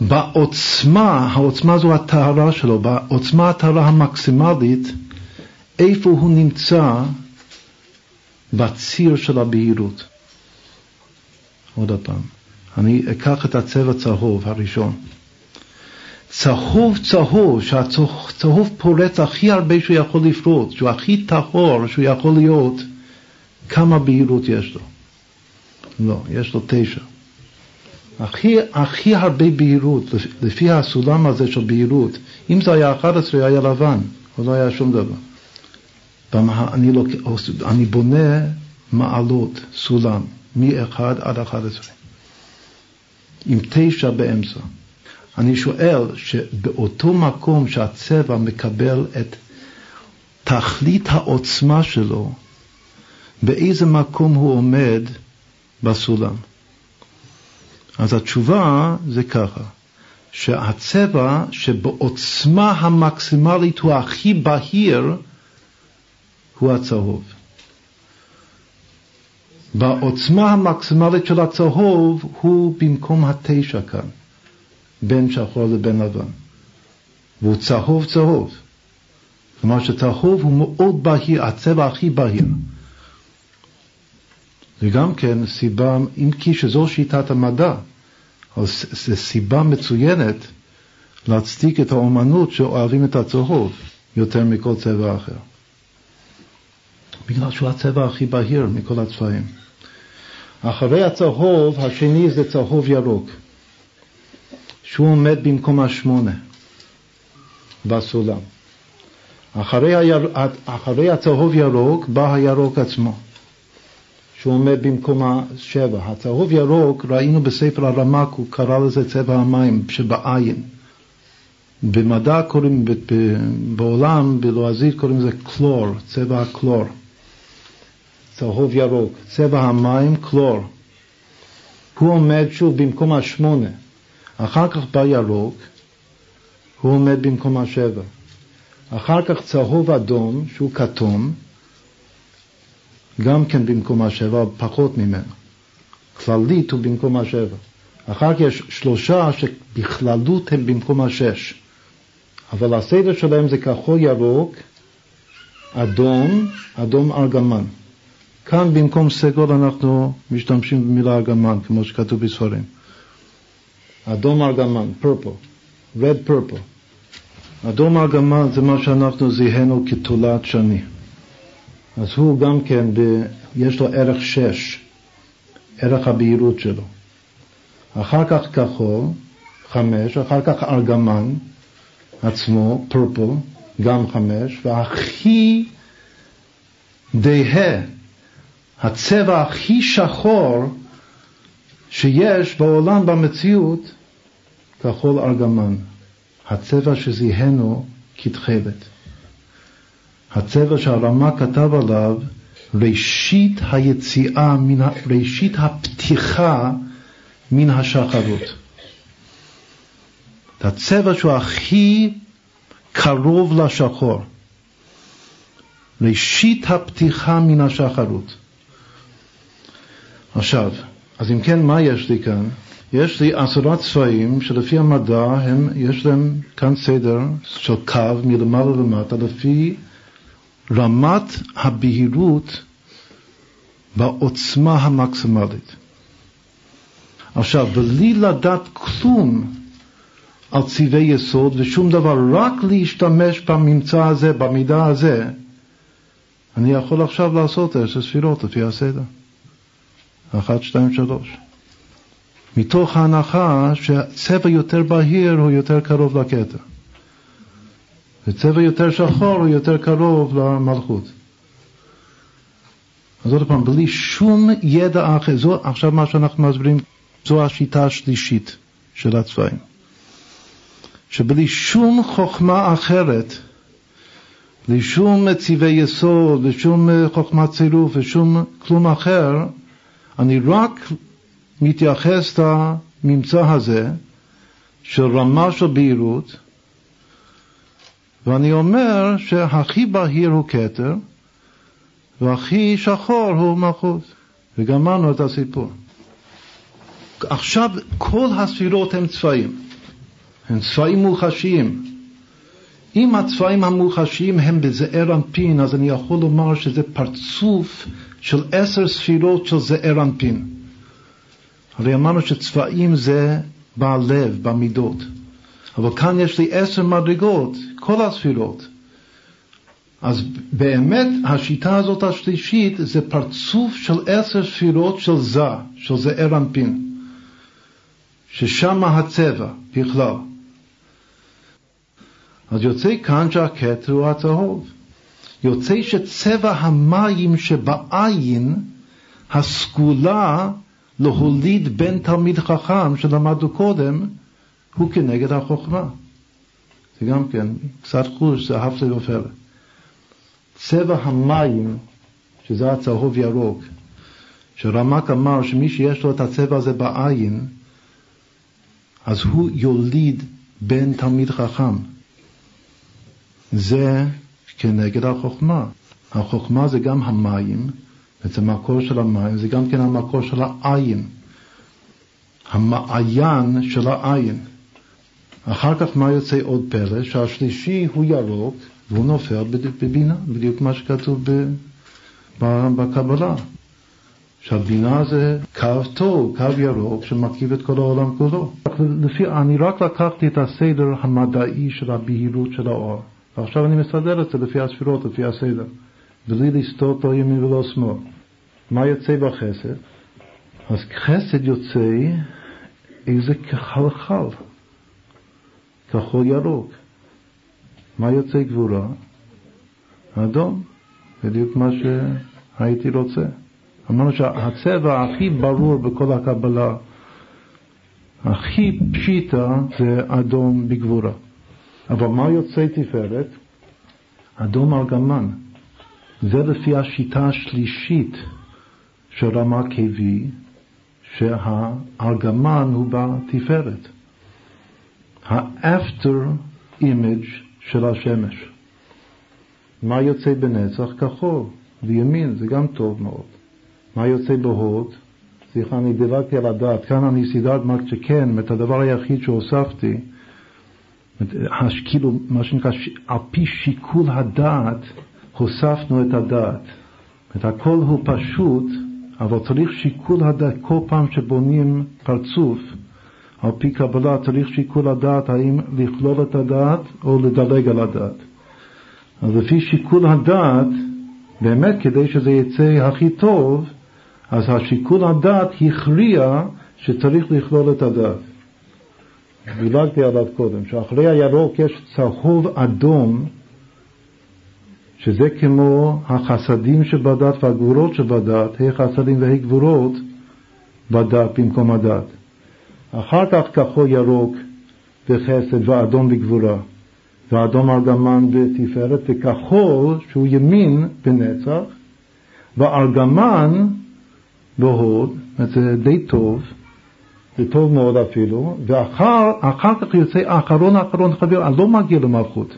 [SPEAKER 1] בעוצמה, העוצמה זו הטהרה שלו, בעוצמה הטהרה המקסימלית, איפה הוא נמצא בציר של הבהירות. עוד פעם, אני אקח את הצבע צהוב הראשון. צהוב צהוב, שהצהוב פורץ הכי הרבה שהוא יכול לפרוץ, שהוא הכי טהור שהוא יכול להיות, כמה בהירות יש לו? לא, יש לו תשע. הכי, הכי הרבה בהירות, לפי הסולם הזה של בהירות, אם זה היה 11 היה לבן, או לא היה שום דבר. אני, לוק... אני בונה מעלות, סולם, מ-1 עד 11, עם תשע באמצע. אני שואל שבאותו מקום שהצבע מקבל את תכלית העוצמה שלו, באיזה מקום הוא עומד בסולם? אז התשובה זה ככה, שהצבע שבעוצמה המקסימלית הוא הכי בהיר הוא הצהוב. בעוצמה המקסימלית של הצהוב הוא במקום התשע כאן. בין שחור לבין לבן. והוא צהוב צהוב. כלומר שצהוב הוא מאוד בהיר, הצבע הכי בהיר. וגם כן סיבה, אם כי שזו שיטת המדע, אז זו סיבה מצוינת להצדיק את האומנות שאוהבים את הצהוב יותר מכל צבע אחר. בגלל שהוא הצבע הכי בהיר מכל הצבעים. אחרי הצהוב, השני זה צהוב ירוק. שהוא עומד במקום השמונה בסולם. אחרי, היר... אחרי הצהוב ירוק בא הירוק עצמו, שהוא עומד במקום השבע. הצהוב ירוק, ראינו בספר הרמק, הוא קרא לזה צבע המים שבעין. במדע קוראים, בעולם, בלועזית קוראים לזה קלור, צבע הקלור. צהוב ירוק, צבע המים קלור. הוא עומד שוב במקום השמונה. אחר כך בא ירוק, הוא עומד במקום השבע. אחר כך צהוב אדום, שהוא כתום, גם כן במקום השבע, פחות ממנו. כללית הוא במקום השבע. אחר כך יש שלושה שבכללות הם במקום השש. אבל הסדר שלהם זה כחול ירוק, אדום, אדום ארגמן. כאן במקום סגול אנחנו משתמשים במילה ארגמן, כמו שכתוב בספרים. אדום ארגמן, purple, red purple. אדום ארגמן זה מה שאנחנו זיהינו כתולת שני. אז הוא גם כן, ב, יש לו ערך שש, ערך הבהירות שלו. אחר כך כחול, חמש, אחר כך ארגמן עצמו, פרפל, גם חמש, והכי דהה, הצבע הכי שחור שיש בעולם במציאות, כחול ארגמן, הצבע שזיהינו כתכלת. הצבע שהרמה כתב עליו ראשית היציאה, מן, ראשית הפתיחה מן השחרות. הצבע שהוא הכי קרוב לשחור. ראשית הפתיחה מן השחרות. עכשיו, אז אם כן, מה יש לי כאן? יש לי עשרה צבעים שלפי המדע הם, יש להם כאן סדר של קו מלמעלה למטה לפי רמת הבהירות בעוצמה המקסימלית. עכשיו, בלי לדעת כלום על צבעי יסוד ושום דבר, רק להשתמש בממצא הזה, במידע הזה, אני יכול עכשיו לעשות עשר ספירות לפי הסדר. אחת, שתיים, שלוש. מתוך ההנחה שצבע יותר בהיר הוא יותר קרוב לכתר. וצבע יותר שחור הוא יותר קרוב למלכות. אז עוד פעם, בלי שום ידע אחר, זו עכשיו מה שאנחנו מסבירים, זו השיטה השלישית של הצבעים. שבלי שום חוכמה אחרת, בלי שום צבעי יסוד ושום חוכמת צירוף ושום כלום אחר, אני רק מתייחס לממצא הזה של רמה של בהירות, ואני אומר שהכי בהיר הוא כתר, והכי שחור הוא מלכות. וגמרנו את הסיפור. עכשיו כל הספירות הן צבעים, הן צבעים מוחשיים. אם הצבעים המוחשיים הם בזעיר אנפין, אז אני יכול לומר שזה פרצוף של עשר ספירות של זעיר אנפין. הרי אמרנו שצבעים זה בלב, במידות. אבל כאן יש לי עשר מדרגות, כל הספירות. אז באמת השיטה הזאת השלישית זה פרצוף של עשר ספירות של זה, של זעיר אנפין, ששם הצבע בכלל. אז יוצא כאן שהכתר הוא הצהוב. יוצא שצבע המים שבעין הסגולה להוליד בן תלמיד חכם שלמדנו קודם, הוא כנגד החוכמה. זה גם כן, קצת חוש, זה הפלא ופלא. צבע המים, שזה הצהוב ירוק, שרמק אמר שמי שיש לו את הצבע הזה בעין, אז הוא יוליד בן תלמיד חכם. זה כנגד החוכמה. החוכמה זה גם המים, זה המקור של המים, זה גם כן המקור של העין. המעיין של העין. אחר כך מה יוצא עוד פלא? שהשלישי הוא ירוק והוא נופל בבינה, בדיוק מה שכתוב בקבלה. שהבינה זה קו טוב, קו ירוק, שמקיף את כל העולם כולו. לפי, אני רק לקחתי את הסדר המדעי של הבהירות של האור, ועכשיו אני מסדר את זה לפי הספירות, לפי הסדר, בלי לסטות לא ימין ולא שמאל. מה יוצא בחסד? אז חסד יוצא איזה כחלחל. כחול ירוק. מה יוצא גבורה? אדום, בדיוק מה שהייתי רוצה. אמרנו שהצבע הכי ברור בכל הקבלה, הכי פשיטה, זה אדום בגבורה. אבל מה יוצא תפארת? אדום ארגמן. זה לפי השיטה השלישית של רמה קווי, שהארגמן הוא בתפארת. ה afterimage של השמש. מה יוצא בנצח? כחול, ומימין, זה גם טוב מאוד. מה יוצא בהוד? סליחה, אני דילגתי על הדעת, כאן אני סידרת מה שכן, את הדבר היחיד שהוספתי, כאילו, מה שנקרא, על פי שיקול הדעת, הוספנו את הדעת. את הכל הוא פשוט, אבל צריך שיקול הדעת, כל פעם שבונים פרצוף, על פי קבלה צריך שיקול הדעת האם לכלול את הדעת או לדלג על הדעת. אז לפי שיקול הדעת, באמת כדי שזה יצא הכי טוב, אז השיקול הדעת הכריע שצריך לכלול את הדעת. דילגתי עליו קודם, שאחרי הירוק יש צהוב אדום, שזה כמו החסדים שבדת והגבורות שבדת, ה' חסדים וה' גבורות בדת במקום הדת. אחר כך כחול ירוק וחסד ואדום בגבורה, ואדום ארגמן בתפארת, וכחול שהוא ימין בנצח, וארגמן בהוד, זה די טוב, זה טוב מאוד אפילו, ואחר כך יוצא האחרון האחרון חבר, אני לא מגיע למלכות.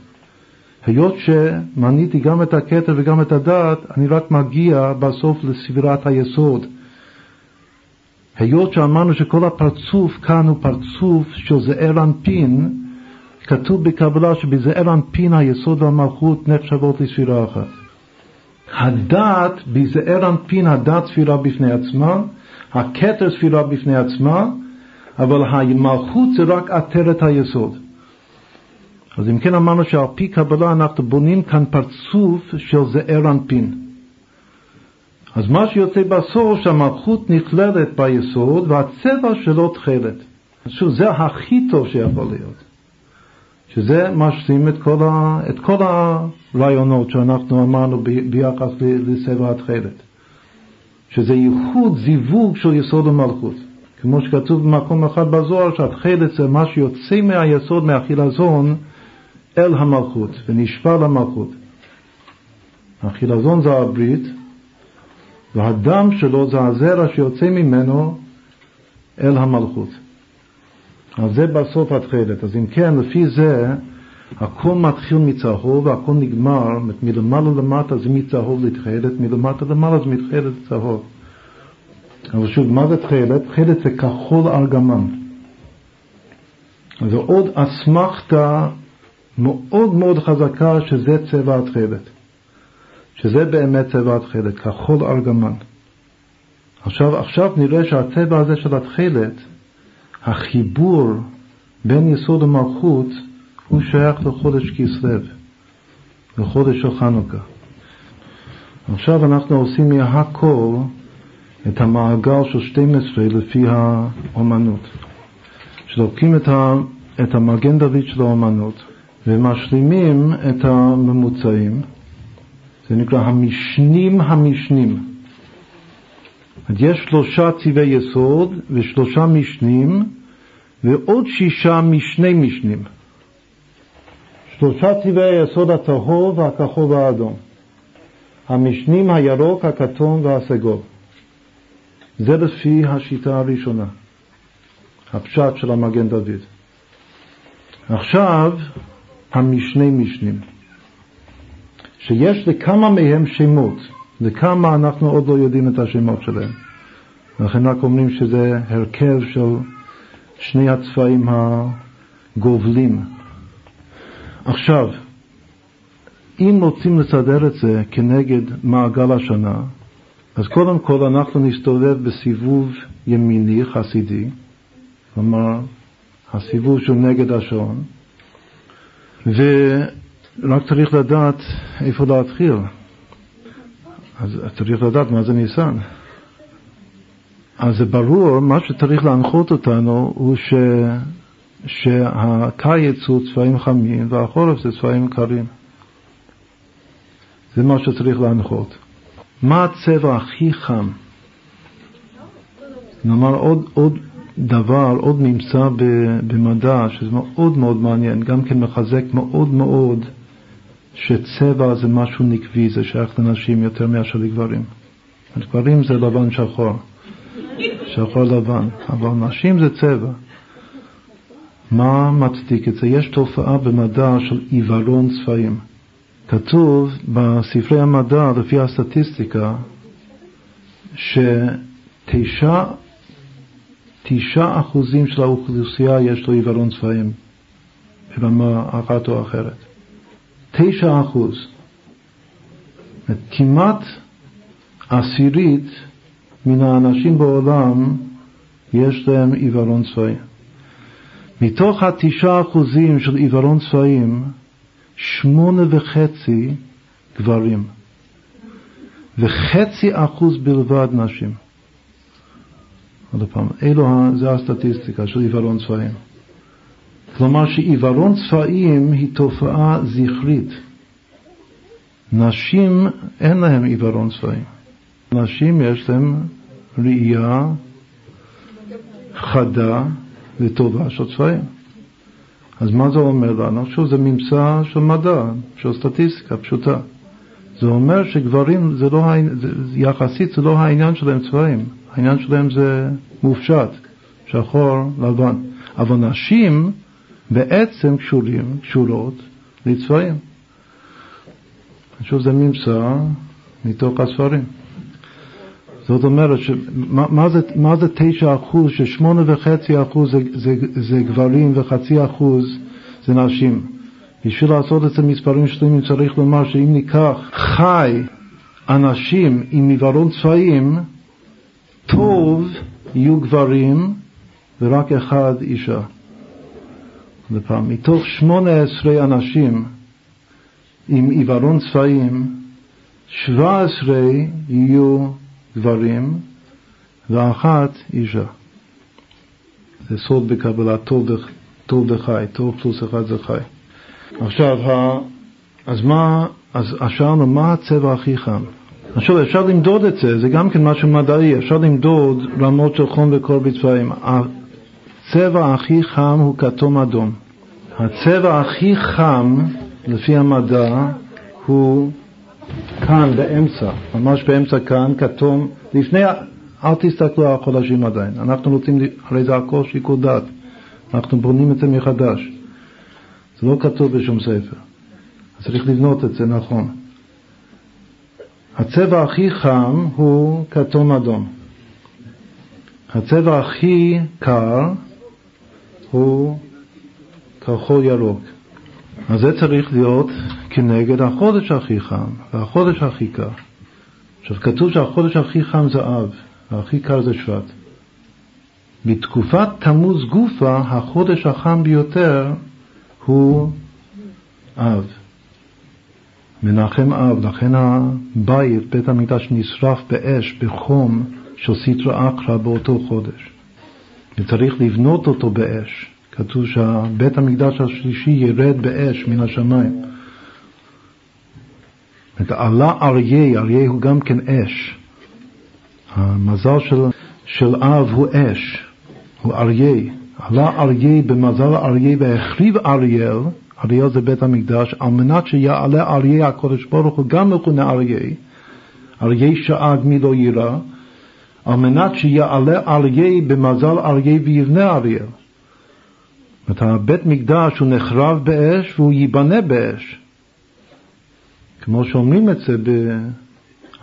[SPEAKER 1] היות שמניתי גם את הכתר וגם את הדעת, אני רק מגיע בסוף לסבירת היסוד. היות שאמרנו שכל הפרצוף כאן הוא פרצוף של זעיר אנפין, כתוב בקבלה שבזעיר אנפין היסוד והמלכות נחשבות לספירה אחת. הדעת, בזעיר אנפין הדעת ספירה בפני עצמה, הכתר ספירה בפני עצמה, אבל המלכות זה רק עטרת היסוד. אז אם כן אמרנו שעל פי קבלה אנחנו בונים כאן פרצוף של זעיר אנפין. אז מה שיוצא בסוף שהמלכות נכללת ביסוד והצבע שלו תכלת. שוב, זה הכי טוב שיכול להיות. שזה משלים את כל, ה, את כל הרעיונות שאנחנו אמרנו ב, ביחס לצבע התכלת. שזה ייחוד, זיווג של יסוד המלכות. כמו שכתוב במקום אחד בזוהר, שהתכלת זה מה שיוצא מהיסוד, מהחילזון, אל המלכות, ונשפע למלכות. החילזון זה הברית, והדם שלו זה הזרע שיוצא ממנו אל המלכות. אז זה בסוף התכלת. אז אם כן, לפי זה, הכל מתחיל מצהוב והכל נגמר, מלמעלה למטה זה מצהוב לתכלת, מלמטה למעלה זה מתכלת לצהוב. אבל שוב, מה זה תכלת? תכלת זה כחול ארגמן. זה עוד אסמכתה מאוד מאוד חזקה שזה צבע התכלת. שזה באמת צבע התכלת, כחול ארגמן. עכשיו, עכשיו נראה שהצבע הזה של התכלת, החיבור בין יסוד המלכות, הוא שייך לחודש כסלו, לחודש של חנוכה. עכשיו אנחנו עושים מהכל את המעגל של 12 לפי האומנות. שלוקחים את, ה, את המגן דוד של האומנות ומשלימים את הממוצעים, זה נקרא המשנים המשנים. יש שלושה צבעי יסוד ושלושה משנים ועוד שישה משני משנים. שלושה צבעי היסוד הצהוב, הכחול והאדום. המשנים הירוק, הכתום והסגול. זה לפי השיטה הראשונה, הפשט של המגן דוד. עכשיו, המשני משנים. שיש לכמה מהם שמות, לכמה אנחנו עוד לא יודעים את השמות שלהם. לכן רק אומרים שזה הרכב של שני הצבעים הגובלים. עכשיו, אם רוצים לסדר את זה כנגד מעגל השנה, אז קודם כל אנחנו נסתובב בסיבוב ימיני חסידי, כלומר הסיבוב של נגד השעון, ו... רק צריך לדעת איפה להתחיל. אז צריך לדעת מה זה ניסן. אז זה ברור, מה שצריך להנחות אותנו הוא ש... שהקיץ הוא צבעים חמים והחורף זה צבעים קרים. זה מה שצריך להנחות. מה הצבע הכי חם? נאמר עוד, עוד דבר, עוד ממצא במדע, שזה מאוד מאוד מעניין, גם כן מחזק מאוד מאוד שצבע זה משהו נקבי, זה שייך לנשים יותר מאשר לגברים. גברים זה לבן שחור, שחור לבן, אבל נשים זה צבע. מה מצדיק את זה? יש תופעה במדע של עיוורון צבעים. כתוב בספרי המדע, לפי הסטטיסטיקה, שתשעה תשעה אחוזים של האוכלוסייה יש לו עיוורון צבעים ברמה אחת או אחרת. תשע אחוז. כמעט עשירית מן האנשים בעולם יש להם עיוורון צבעים. מתוך התשעה אחוזים של עיוורון צבעים, שמונה וחצי גברים, וחצי אחוז בלבד נשים. עוד פעם, אלו, זה הסטטיסטיקה של עיוורון צבעים. כלומר שעיוורון צבעים היא תופעה זכרית. נשים אין להם עיוורון צבעים. נשים יש להם ראייה חדה וטובה של צבעים. אז מה זה אומר לנו? שוב, זה ממצא של מדע, של סטטיסטיקה פשוטה. זה אומר שגברים, זה לא, זה, יחסית זה לא העניין שלהם צבעים, העניין שלהם זה מופשט, שחור, לבן. אבל נשים בעצם קשורים, קשורות לצבעים. שוב, זה ממצא מתוך הספרים. זאת אומרת, שמה, מה, זה, מה זה תשע אחוז, ששמונה וחצי אחוז זה, זה, זה גברים וחצי אחוז זה נשים. בשביל לעשות את זה מספרים שלמים צריך לומר שאם ניקח חי אנשים עם עיוורון צבעים, טוב יהיו גברים ורק אחד אישה. לפעם, מתוך שמונה עשרה אנשים עם עיוורון צבעים, שבע עשרה יהיו גברים ואחת אישה. זה סוד בקבלה, טוב, וחי, טוב פלוס אחד זה חי. עכשיו, אז מה, אז שאלנו, מה הצבע הכי חם? עכשיו, אפשר למדוד את זה, זה גם כן משהו מדעי, אפשר למדוד רמות של חום וקור בצבעים. הצבע הכי חם הוא כתום אדום. הצבע הכי חם, לפי המדע, הוא כאן באמצע, ממש באמצע כאן, כתום, לפני, אל תסתכלו על החודשים עדיין, אנחנו רוצים, הרי זה הכל שיקול דעת, אנחנו בונים את זה מחדש, זה לא כתוב בשום ספר, צריך לבנות את זה נכון. הצבע הכי חם הוא כתום אדום. הצבע הכי קר הוא כחול ירוק. אז זה צריך להיות כנגד החודש הכי חם והחודש הכי קר. עכשיו כתוב שהחודש הכי חם זה אב והכי קר זה שבט. בתקופת תמוז גופה החודש החם ביותר הוא אב. מנחם אב, לכן הבית, בית המקדש, נשרף באש, בחום של סטרא אחרא באותו חודש. וצריך לבנות אותו באש. כתוב שבית המקדש השלישי ירד באש מן השמיים. עלה אריה, אריה הוא גם כן אש. המזל של, של אב הוא אש, הוא אריה. עלה אריה במזל אריה והחריב אריאל, אריאל זה בית המקדש, על מנת שיעלה אריה הקודש ברוך הוא גם מכונה אריה, אריה שאג מי לא יירא, על מנת שיעלה אריה במזל אריה ויבנה אריאל. זאת אומרת, הבית מקדש הוא נחרב באש והוא ייבנה באש. כמו שאומרים את זה, ב...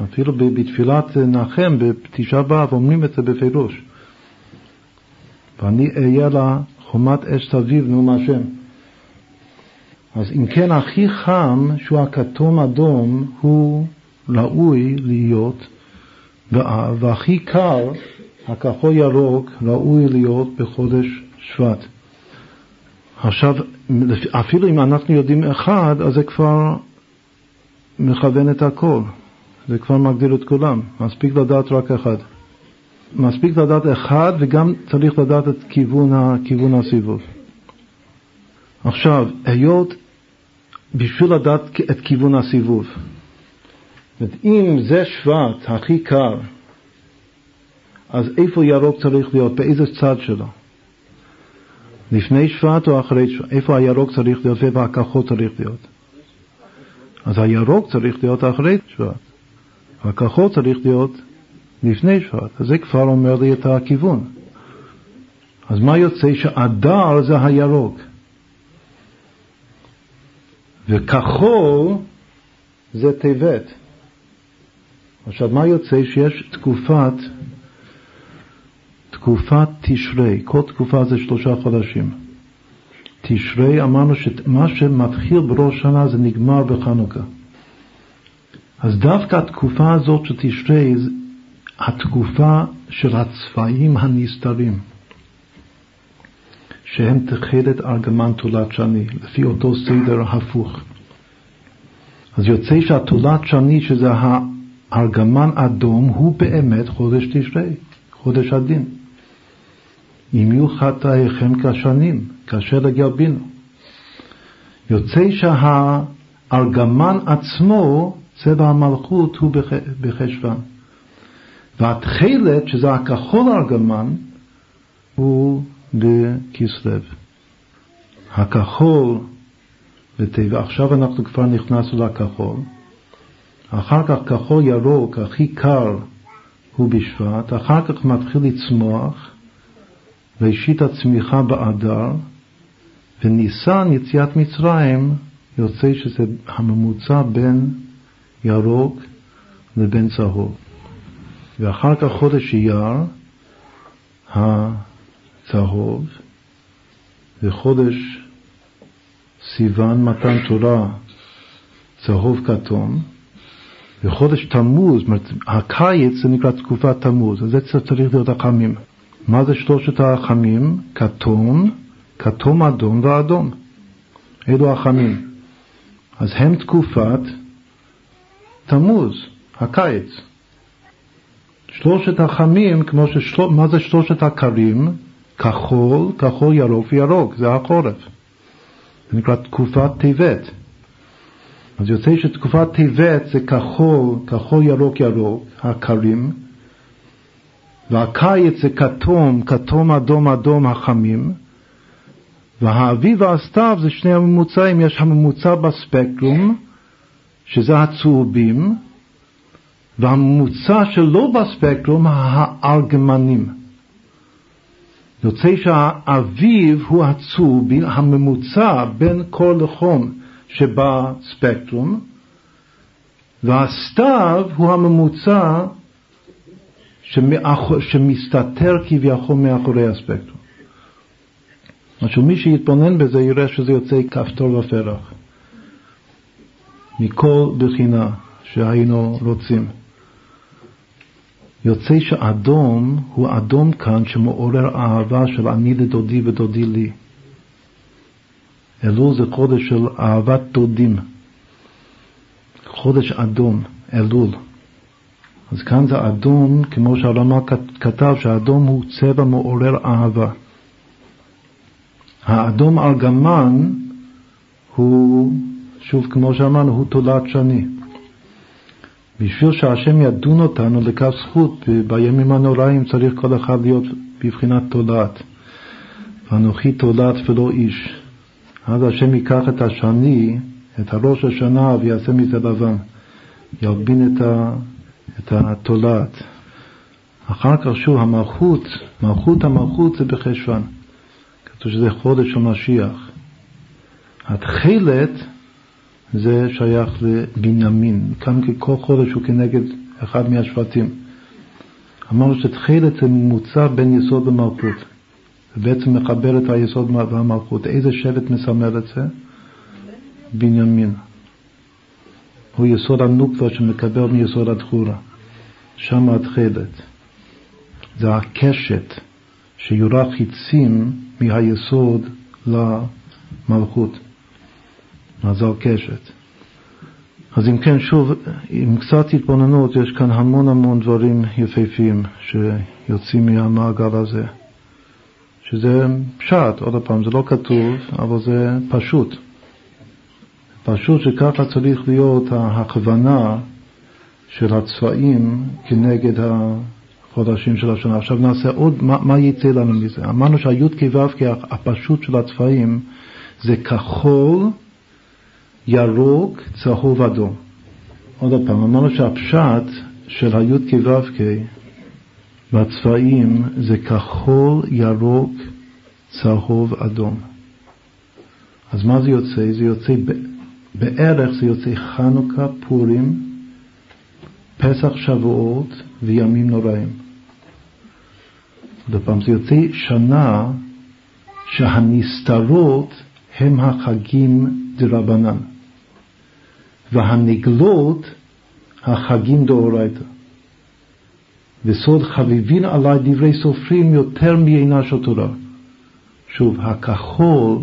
[SPEAKER 1] אפילו בתפילת נחם, בתשעה באב, אומרים את זה בפירוש. ואני אהיה לה חומת אש סביב, נאום השם. אז אם כן, הכי חם, שהוא הכתום אדום, הוא ראוי להיות באב, והכי קר, הכחול ירוק, ראוי להיות בחודש שבט. עכשיו, אפילו אם אנחנו יודעים אחד, אז זה כבר מכוון את הכל, זה כבר מגדיר את כולם, מספיק לדעת רק אחד. מספיק לדעת אחד וגם צריך לדעת את כיוון, כיוון הסיבוב. עכשיו, היות בשביל לדעת את כיוון הסיבוב, אם זה שבט הכי קר, אז איפה ירוק צריך להיות? באיזה צד שלו? לפני שבט או אחרי שבט? איפה הירוק צריך להיות ואיפה הכחול צריך להיות? אז הירוק צריך להיות אחרי שבט, והכחול צריך להיות לפני שבט. אז זה כבר אומר לי את הכיוון. אז מה יוצא? שאדר זה הירוק. וכחול זה טבת. עכשיו, מה יוצא? שיש תקופת, תקופת תשרי, כל תקופה זה שלושה חודשים. תשרי, אמרנו שמה שמתחיל בראש שנה זה נגמר בחנוכה. אז דווקא התקופה הזאת של תשרי, התקופה של הצבעים הנסתרים, שהם תכלת ארגמן תולת שני, לפי אותו סדר הפוך. אז יוצא שהתולת שני, שזה הארגמן אדום, הוא באמת חודש תשרי, חודש הדין. אם יהיו חטאיכם כשנים, כאשר לגלבינו. יוצא שהארגמן עצמו, צבע המלכות, הוא בחשוון. והתכלת, שזה הכחול ארגמן, הוא בכסלו. הכחול בטבע, עכשיו אנחנו כבר נכנסנו לכחול, אחר כך כחול ירוק, הכי קר, הוא בשבט, אחר כך מתחיל לצמוח, ראשית הצמיחה באדר, וניסן, יציאת מצרים, יוצא שזה הממוצע בין ירוק לבין צהוב. ואחר כך חודש אייר, הצהוב, וחודש סיוון מתן תורה, צהוב כתום, וחודש תמוז, הקיץ זה נקרא תקופת תמוז, אז זה צריך להיות החמים. מה זה שלושת החמים? כתום, כתום אדום ואדום. אלו החמים. אז הם תקופת תמוז, הקיץ. שלושת החמים, כמו ששל... מה זה שלושת הקרים? כחול, כחול, ירוק וירוק, זה החורף. זה נקרא תקופת טבת. אז יוצא שתקופת טבת זה כחול, כחול, ירוק, ירוק, הקרים, והקיץ זה כתום, כתום, אדום, אדום, החמים, והאביב והסתיו זה שני הממוצעים, יש הממוצע בספקטרום, שזה הצהובים, והממוצע שלא בספקטרום, הארגמנים. יוצא שהאביב הוא הצהובים, הממוצע בין כל לחום שבספקטרום, והסתיו הוא הממוצע שמסתתר כביכול מאחורי הספקטרום. משהו, מי שיתבונן בזה יראה שזה יוצא כפתור ופרח. מכל בחינה שהיינו רוצים. יוצא שאדום הוא אדום כאן שמעורר אהבה של אני לדודי ודודי לי. אלול זה חודש של אהבת דודים. חודש אדום, אלול. אז כאן זה אדום, כמו שהרמ"א כתב, שהאדום הוא צבע מעורר אהבה. האדום ארגמן הוא, שוב כמו שאמרנו, הוא תולעת שני. בשביל שהשם ידון אותנו לכף זכות בימים הנוראים צריך כל אחד להיות בבחינת תולעת. ואנוכי תולעת ולא איש. אז השם ייקח את השני, את הראש השנה ויעשה מזה לבן. ילבין את, ה, את התולעת. אחר כך שוב המלכות, מלכות המלכות זה בחשוון. כתוב שזה חודש של משיח. התכלת זה שייך לבנימין, כאן כל חודש הוא כנגד אחד מהשבטים. אמרנו שתכלת זה ממוצע בין יסוד למלכות. זה בעצם מחבר את היסוד והמלכות. איזה שבט מסמל את זה? בנימין. הוא יסוד הנוקבה שמקבל מיסוד התחורה. שם התכלת. זה הקשת שיורה חיצים מהיסוד למלכות. אז זה הקשת. אז אם כן, שוב, עם קצת התבוננות, יש כאן המון המון דברים יפהפיים שיוצאים מהמעגל הזה. שזה פשט, עוד פעם, זה לא כתוב, אבל זה פשוט. פשוט שככה צריך להיות ההכוונה של הצבעים כנגד החודשים של השנה. עכשיו נעשה עוד, מה, מה יצא לנו מזה? אמרנו שהי"ק ו"ק הפשוט של הצבעים זה כחול, ירוק, צהוב, אדום. עוד פעם, אמרנו שהפשט של הי"ק ו"ק והצבעים זה כחול, ירוק, צהוב, אדום. אז מה זה יוצא? זה יוצא, בערך זה יוצא חנוכה, פורים, פסח, שבועות וימים נוראים. עוד פעם, זה יוצא שנה שהנסתרות הם החגים דרבנן, והנגלות החגים דאורייתא. וסוד חביבין עלי דברי סופרים יותר מעינה של תורה. שוב, הכחול,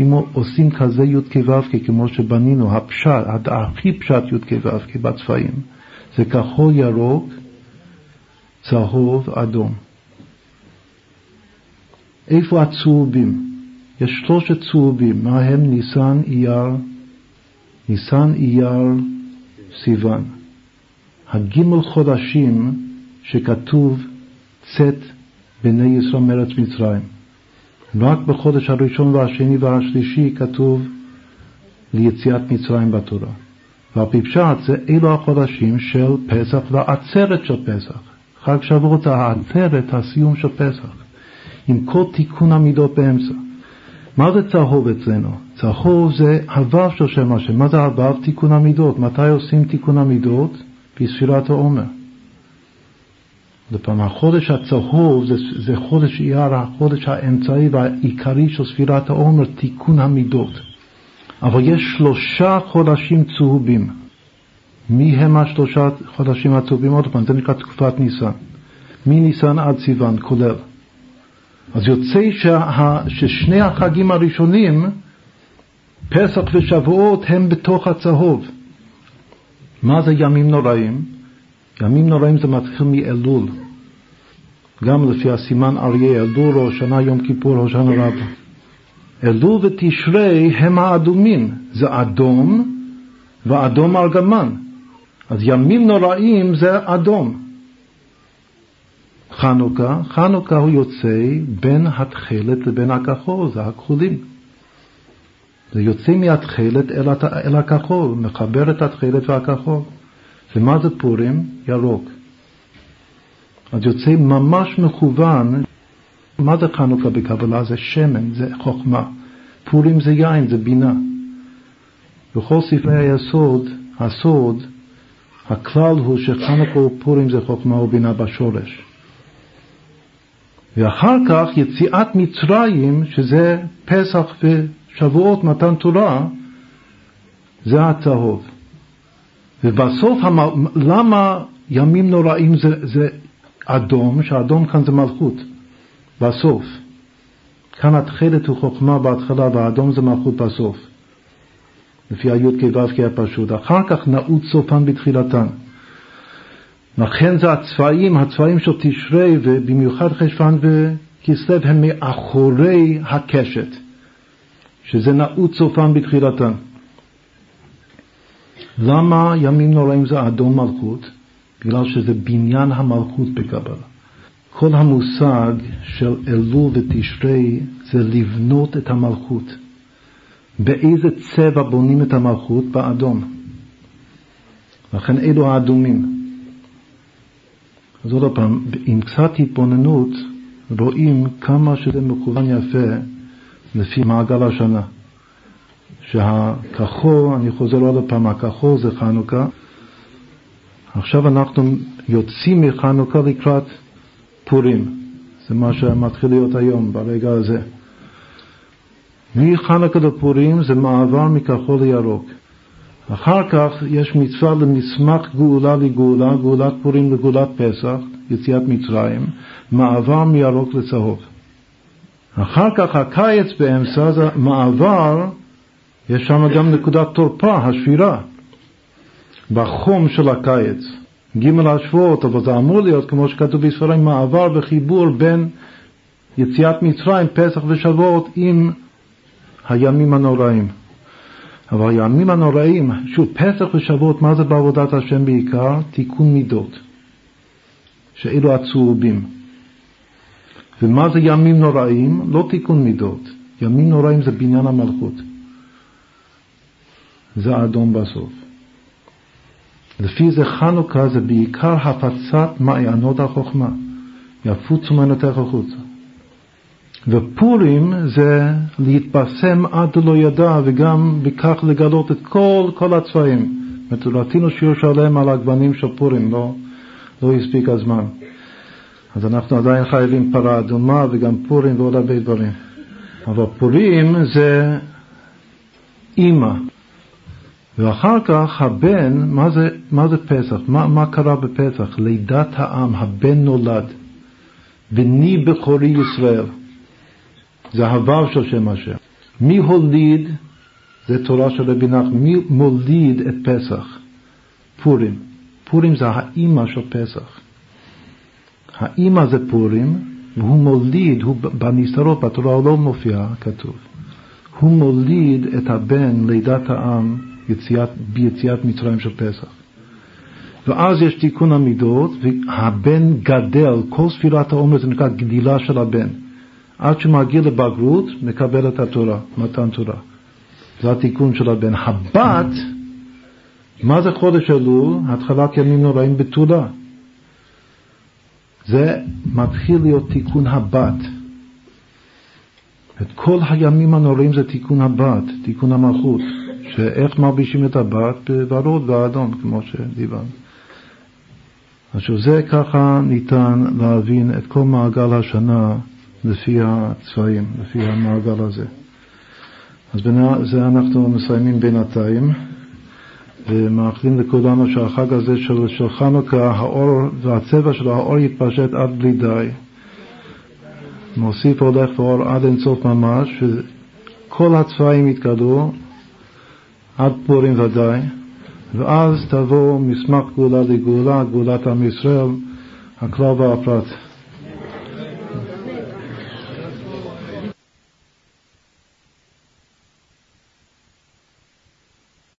[SPEAKER 1] אם עושים כזה י"ק ו"ק כמו שבנינו, הפשט, הכי פשט י"ק ו"ק בצבעים, זה כחול ירוק, צהוב, אדום. איפה הצהובים? יש שלושת צהובים, מה הם? ניסן, אייר, ניסן, אייר, סיוון. הגימל חודשים שכתוב צאת בני ישראל מארץ מצרים. רק בחודש הראשון והשני והשלישי כתוב ליציאת מצרים בתורה. ועל פי פשט זה אלו החודשים של פסח והעצרת של פסח. חג שבועות העצרת, הסיום של פסח. עם כל תיקון המידות באמצע. מה זה צהוב אצלנו? צהוב זה הוו של שם השם. מה זה הוו? תיקון המידות. מתי עושים תיקון המידות? בספירת העומר. לפעמים החודש הצהוב זה, זה חודש אייר, החודש האמצעי והעיקרי של ספירת העומר, תיקון המידות. אבל יש שלושה חודשים צהובים. מי הם השלושה חודשים הצהובים? עוד פעם, זה נקרא תקופת ניסן. מניסן עד סיוון, כולל. אז יוצא שה, ששני החגים הראשונים, פסח ושבועות, הם בתוך הצהוב. מה זה ימים נוראים? ימים נוראים זה מתחיל מאלול. גם לפי הסימן אריה, אלול, שנה, יום כיפור, שנה רבה. אלול ותשרי הם האדומים, זה אדום ואדום ארגמן. אז ימים נוראים זה אדום. חנוכה, חנוכה הוא יוצא בין התכלת לבין הכחול, זה הכחולים. זה יוצא מהתכלת אל, אל הכחול, מחבר את התכלת והכחול. ומה זה פורים? ירוק. אז יוצא ממש מכוון. מה זה חנוכה בקבלה? זה שמן, זה חוכמה. פורים זה יין, זה בינה. בכל ספרי היסוד, הסוד, הכלל הוא שחנוכה ופורים זה חוכמה ובינה בשורש. ואחר כך יציאת מצרים, שזה פסח ושבועות מתן תורה, זה הצהוב. ובסוף, למה ימים נוראים זה, זה אדום, שאדום כאן זה מלכות, בסוף. כאן התכלת הוא חוכמה בהתחלה והאדום זה מלכות בסוף. לפי הי"ק ו"ק הפשוט. אחר כך נעוץ סופן בתחילתן. לכן זה הצבעים, הצבעים של תשרי ובמיוחד חשבן וכסלו הם מאחורי הקשת, שזה נעוץ סופן בתחילתן. למה ימים נוראים זה אדום מלכות? בגלל שזה בניין המלכות בקבלה. כל המושג של אלול ותשרי זה לבנות את המלכות. באיזה צבע בונים את המלכות? באדום. לכן אלו האדומים. אז עוד פעם, עם קצת התבוננות רואים כמה שזה מכוון יפה לפי מעגל השנה. שהכחול, אני חוזר עוד פעם, הכחול זה חנוכה. עכשיו אנחנו יוצאים מחנוכה לקראת פורים. זה מה שמתחיל להיות היום, ברגע הזה. מחנוכה לפורים זה מעבר מכחול לירוק. אחר כך יש מצווה למסמך גאולה לגאולה, גאולת פורים לגאולת פסח, יציאת מצרים, מעבר מירוק לצהוב. אחר כך הקיץ באמצע זה מעבר, יש שם גם נקודת תורפה, השבירה, בחום של הקיץ. ג' השבועות, אבל זה אמור להיות, כמו שכתוב בספרים, מעבר וחיבור בין יציאת מצרים, פסח ושבועות, עם הימים הנוראים. אבל הימים הנוראים, שוב, פסח ושבועות, מה זה בעבודת השם בעיקר? תיקון מידות, שאלו הצהובים. ומה זה ימים נוראים? לא תיקון מידות. ימים נוראים זה בניין המלכות. זה אדום בסוף. לפי זה חנוכה זה בעיקר הפצת מעיינות החוכמה. יפוצו מעיינותיך החוצה. ופורים זה להתפרסם עד לא ידע וגם בכך לגלות את כל, כל הצבעים. זאת אומרת, רצינו שיעור שלם על הגוונים של פורים, לא, לא הספיק הזמן. אז אנחנו עדיין חייבים פרה אדומה וגם פורים ועוד הרבה דברים. אבל פורים זה אימא. ואחר כך הבן, מה זה, מה זה פסח? מה, מה קרה בפסח? לידת העם, הבן נולד. בני בכורי ישראל. זה הוו של שם השם. מי הוליד, זה תורה של רבי נחמן, מי מוליד את פסח? פורים. פורים זה האימא של פסח. האימא זה פורים, והוא מוליד, הוא בנסתרות, בתורה לא מופיע, כתוב. הוא מוליד את הבן, לידת העם, יציאת, ביציאת מצרים של פסח. ואז יש תיקון המידות, והבן גדל, כל ספירת העומר זה נקרא גדילה של הבן. עד שמגיע לבגרות, מקבל את התורה, מתן תורה. זה התיקון של הבן. הבת, מה זה חודש אלול? התחלת ימים נוראים בתולה. זה מתחיל להיות תיקון הבת. את כל הימים הנוראים זה תיקון הבת, תיקון המלכות, שאיך מלבישים את הבת בוורוד ואדום, כמו שדיברנו. עכשיו זה ככה ניתן להבין את כל מעגל השנה לפי הצבעים, לפי המעגל הזה. אז בזה אנחנו מסיימים בינתיים, ומאחלים לכולנו שהחג הזה של, של חנוכה, האור והצבע של האור יתפשט עד בלי די. מוסיף הולך ואור עד אינסוף ממש, וכל הצבעים יתקדו עד פורים ודאי, ואז תבוא מסמך גאולה לגאולה, גאולת עם ישראל, הכלל והפרט.